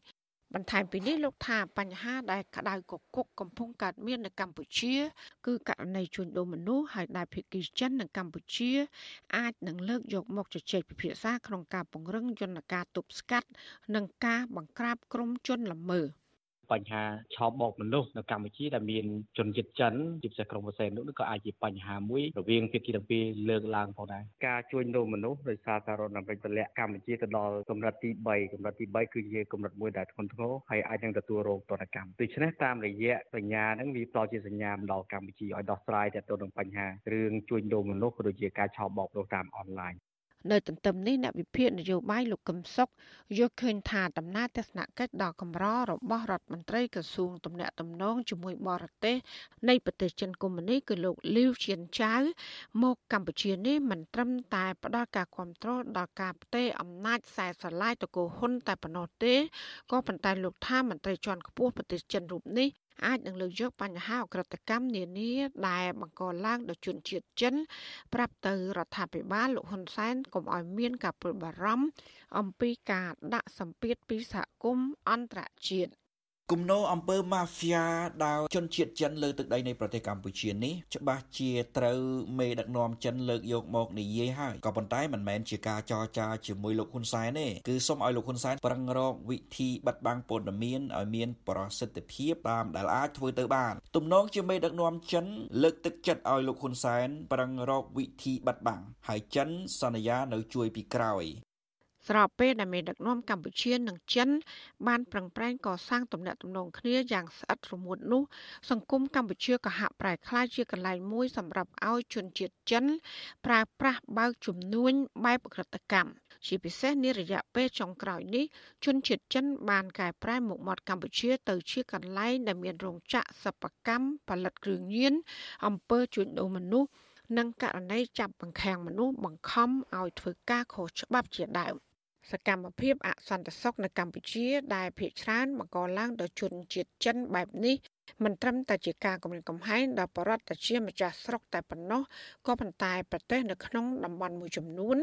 បន្ថែមពីនេះលោកថាបញ្ហាដែលក្តៅកគុកកំពុងកើតមាននៅកម្ពុជា គឺករណីជួញដូរមនុស្សហើយដែលភាគីចិននៅកម្ពុជា អាចនឹងលើកយកមកជជែកពិភាក្សាក្នុងការពង្រឹងយន្តការទប់ស្កាត់ និងការបង្ក្រាបក្រុមជនល្មើស បញ្ហាឆោបបោកមនុស្សនៅកម្ពុជាដែលមានជនជាតិចិនជាពិសេសក្រុមប្រសេនោះក៏អាចជាបញ្ហាមួយរវាងភាគីទាំងពីរលើកឡើងផងដែរការជួញដូរមនុស្សដោយសារការរត់ដើម្បីទម្លាក់កម្ពុជាទៅដល់កម្រិតទី3កម្រិតទី3គឺជាកម្រិតមួយដែលធ្ងន់ធ្ងរហើយអាចនឹងទទួលរងទណ្ឌកម្មដូច្នេះតាមរយៈសញ្ញាហ្នឹងវាផ្ដល់ជាសញ្ញាមកដល់កម្ពុជាឲ្យដោះស្រាយទៅនឹងបញ្ហារឿងជួញដូរមនុស្សក៏ដូចជាការឆោបបោកមនុស្សតាមអនឡាញ នៅទន្ទឹមនេះអ្នកវិភាគនយោបាយលោកកឹមសុខយល់ឃើញថាដំណើរទស្សនកិច្ចដ៏កម្ររបស់រដ្ឋមន្ត្រីក្រសួងទំនាក់ទំនងជាមួយបរទេសនៃប្រទេសចិនកុម្មុយនីគឺលោកលីវជៀនចៅមកកម្ពុជានេះមិនត្រឹមតែផ្ដល់ការគ្រប់គ្រងដល់ការផ្ទេរអំណាចខ្សែស្រឡាយទៅគោហ៊ុនតែប៉ុណ្ណោះទេក៏ប៉ុន្តែលោកថាមន្ត្រីជាន់ខ្ពស់ប្រទេសចិនរូបនេះ អាចនឹងលើកយកបញ្ហាអក្រិតកម្មនានាដែលបង្កឡើងដោយជនជាតិចិន ប្រាប់ទៅរដ្ឋាភិបាលលោកហ៊ុនសែនកុំឲ្យមានការព្រួយបារម្ភអំពីការដាក់សម្ពាធពីសហគមន៍អន្តរជាតិ គំនោអំពើម៉ាហ្វីយ៉ាដោយជនជាតិចិនលើទឹកដីនៃប្រទេសកម្ពុជានេះច្បាស់ជាត្រូវមេដឹកនាំចិនលើកយកមកនិយាយហើយក៏ប៉ុន្តែមិនមែនជាការចរចាជាមួយលោកហ៊ុនសែនទេគឺសូមឲ្យលោកហ៊ុនសែនប្រឹងរកវិធីបិទបាំងព័ត៌មានឲ្យមានប្រសិទ្ធភាពតាមដែលអាចធ្វើទៅបានទំនងជាមេដឹកនាំចិនលើកទឹកចិត្តឲ្យលោកហ៊ុនសែនប្រឹងរកវិធីបិទបាំងហើយចិនសន្យានៅជួយពីក្រោយ ស្របពេលដែលមេដឹកនាំកម្ពុជានិងចិន បានប្រឹងប្រែងកសាងទំនាក់ទំនងគ្នាយ៉ាងស្អិតរមួតនោះសង្គមកម្ពុជាក៏ហាក់ប្រែក្លាយជាកន្លែងមួយសម្រាប់ឲ្យជនជាតិចិន ប្រើប្រាស់បើកជំនួញបែបក្រិតកម្មជាពិសេសនារយៈពេលចុងក្រោយនេះជនជាតិចិន បានកែប្រែមុខមាត់កម្ពុជាទៅជាកន្លែងដែលមានរោងចក្រសិប្បកម្មផលិតគ្រឿងញៀនអំពើជួញដូរមនុស្សនិងករណីចាប់បង្ខាំងមនុស្សបង្ខំឲ្យធ្វើការខុសច្បាប់ជាដើម សកម្មភាពអសន្តិសុខនៅកម្ពុជា ដែលភាគច្រើនបង្កឡើងដោយជនជាតិចិនបែបនេះមិនត្រឹមតែជាការគំរាមកំហែងដល់បរិបទជាម្ចាស់ស្រុកតែប៉ុណ្ណោះក៏ប៉ុន្តែប្រទេសនៅក្នុងតំបន់មួយចំនួន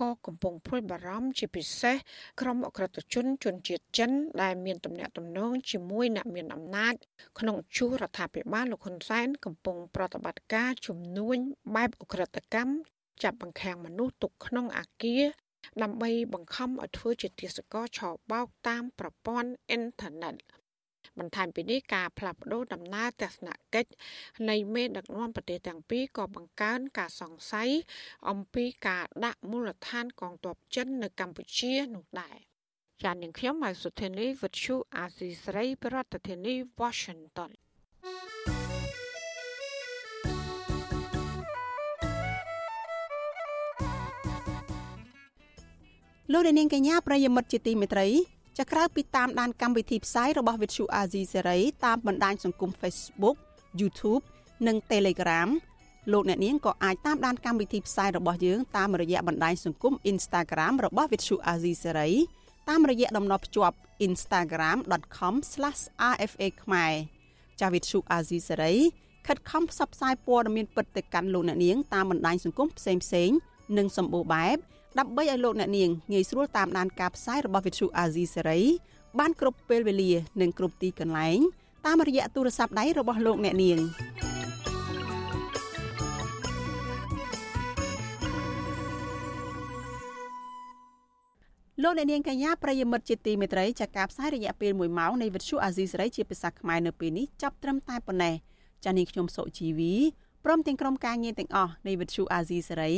ក៏កំពុងព្រួយបារម្ភជាពិសេសក្រុមអក្រិតជនជនជាតិចិន ដែលមានទំនាក់ទំនងជាមួយអ្នកមានអំណាចក្នុងជួររដ្ឋាភិបាលលោកហ៊ុនសែនកំពុងប្រតិបត្តិការជំនួញបែបអក្រិតកម្មចាប់បង្ខាំងមនុស្សទុកក្នុងអាគារ ដើម្បីបង្ខំឲ្យធ្វើជាទាសករឆបោកតាមប្រព័ន្ធអ៊ីនធឺណិតបន្ថែមពីនេះការផ្លាស់ប្តូរដំណើរទស្សនកិច្ចនៃមេដឹកនាំប្រទេសទាំងពីរក៏បង្កើនការសង្ស័យអំពីការដាក់មូលដ្ឋានកងទ័ពចិននៅកម្ពុជានោះដែរចាននាងខ្ញុំមកសុធានីវិទ្យុអាស៊ីសេរីប្រធានាធិបតី Washington លោកនាងកញ្ញាប្រិយមិត្តជាទីមេត្រីចាក្រៅពីតាមដានកម្មវិធីផ្សាយរបស់ Vithu Azizi Serai តាមបណ្ដាញសង្គម Facebook YouTube និង Telegram លោកអ្នកនាងក៏អាចតាមដានកម្មវិធីផ្សាយរបស់យើងតាមរយៈបណ្ដាញសង្គម Instagram របស់ Vithu Azizi Serai តាមរយៈតំណភ្ជាប់ instagram.com/rfa ខ្មែរចាវិទ្យុ Azizi Serai ខិតខំផ្សព្វផ្សាយព័ត៌មានពិតទៅកាន់លោកអ្នកនាងតាមបណ្ដាញសង្គមផ្សេងៗនិងសម្បូរបែប ដើម្បីឲ្យលោកអ្នកនាងងាយស្រួលតាមដានការផ្សាយរបស់វិទ្យុអាស៊ីសេរីបានគ្រប់ពេលវេលានិងគ្រប់ទីកន្លែងតាមរយៈទូរស័ព្ទដៃរបស់លោកអ្នកនាងលោកអ្នកនាងកញ្ញាប្រិយមិត្តជាទីមេត្រីចាការផ្សាយរយៈពេល1ម៉ោងនៃវិទ្យុអាស៊ីសេរីជាភាសាខ្មែរនៅពេលនេះចាប់ត្រឹមតែប៉ុណ្ណេះចានាងខ្ញុំសុជីវីព្រមទាំងក្រុមការងារទាំងអស់នៃវិទ្យុអាស៊ីសេរី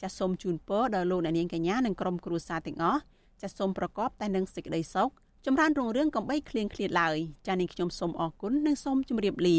ចាសសូមជូនពរដល់លោកអ្នកនាងកញ្ញានិងក្រុមគ្រួសារទាំងអស់ចាសសូមប្រកបតែនឹងសេចក្តីសុខចម្រើនរុងរឿងកំបីគ្លៀងគ្លាតឡើយចាសនាងខ្ញុំសូមអរគុណនិងសូមជម្រាបលា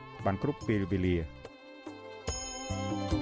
បានគ្រប់ពេលវេលា thank you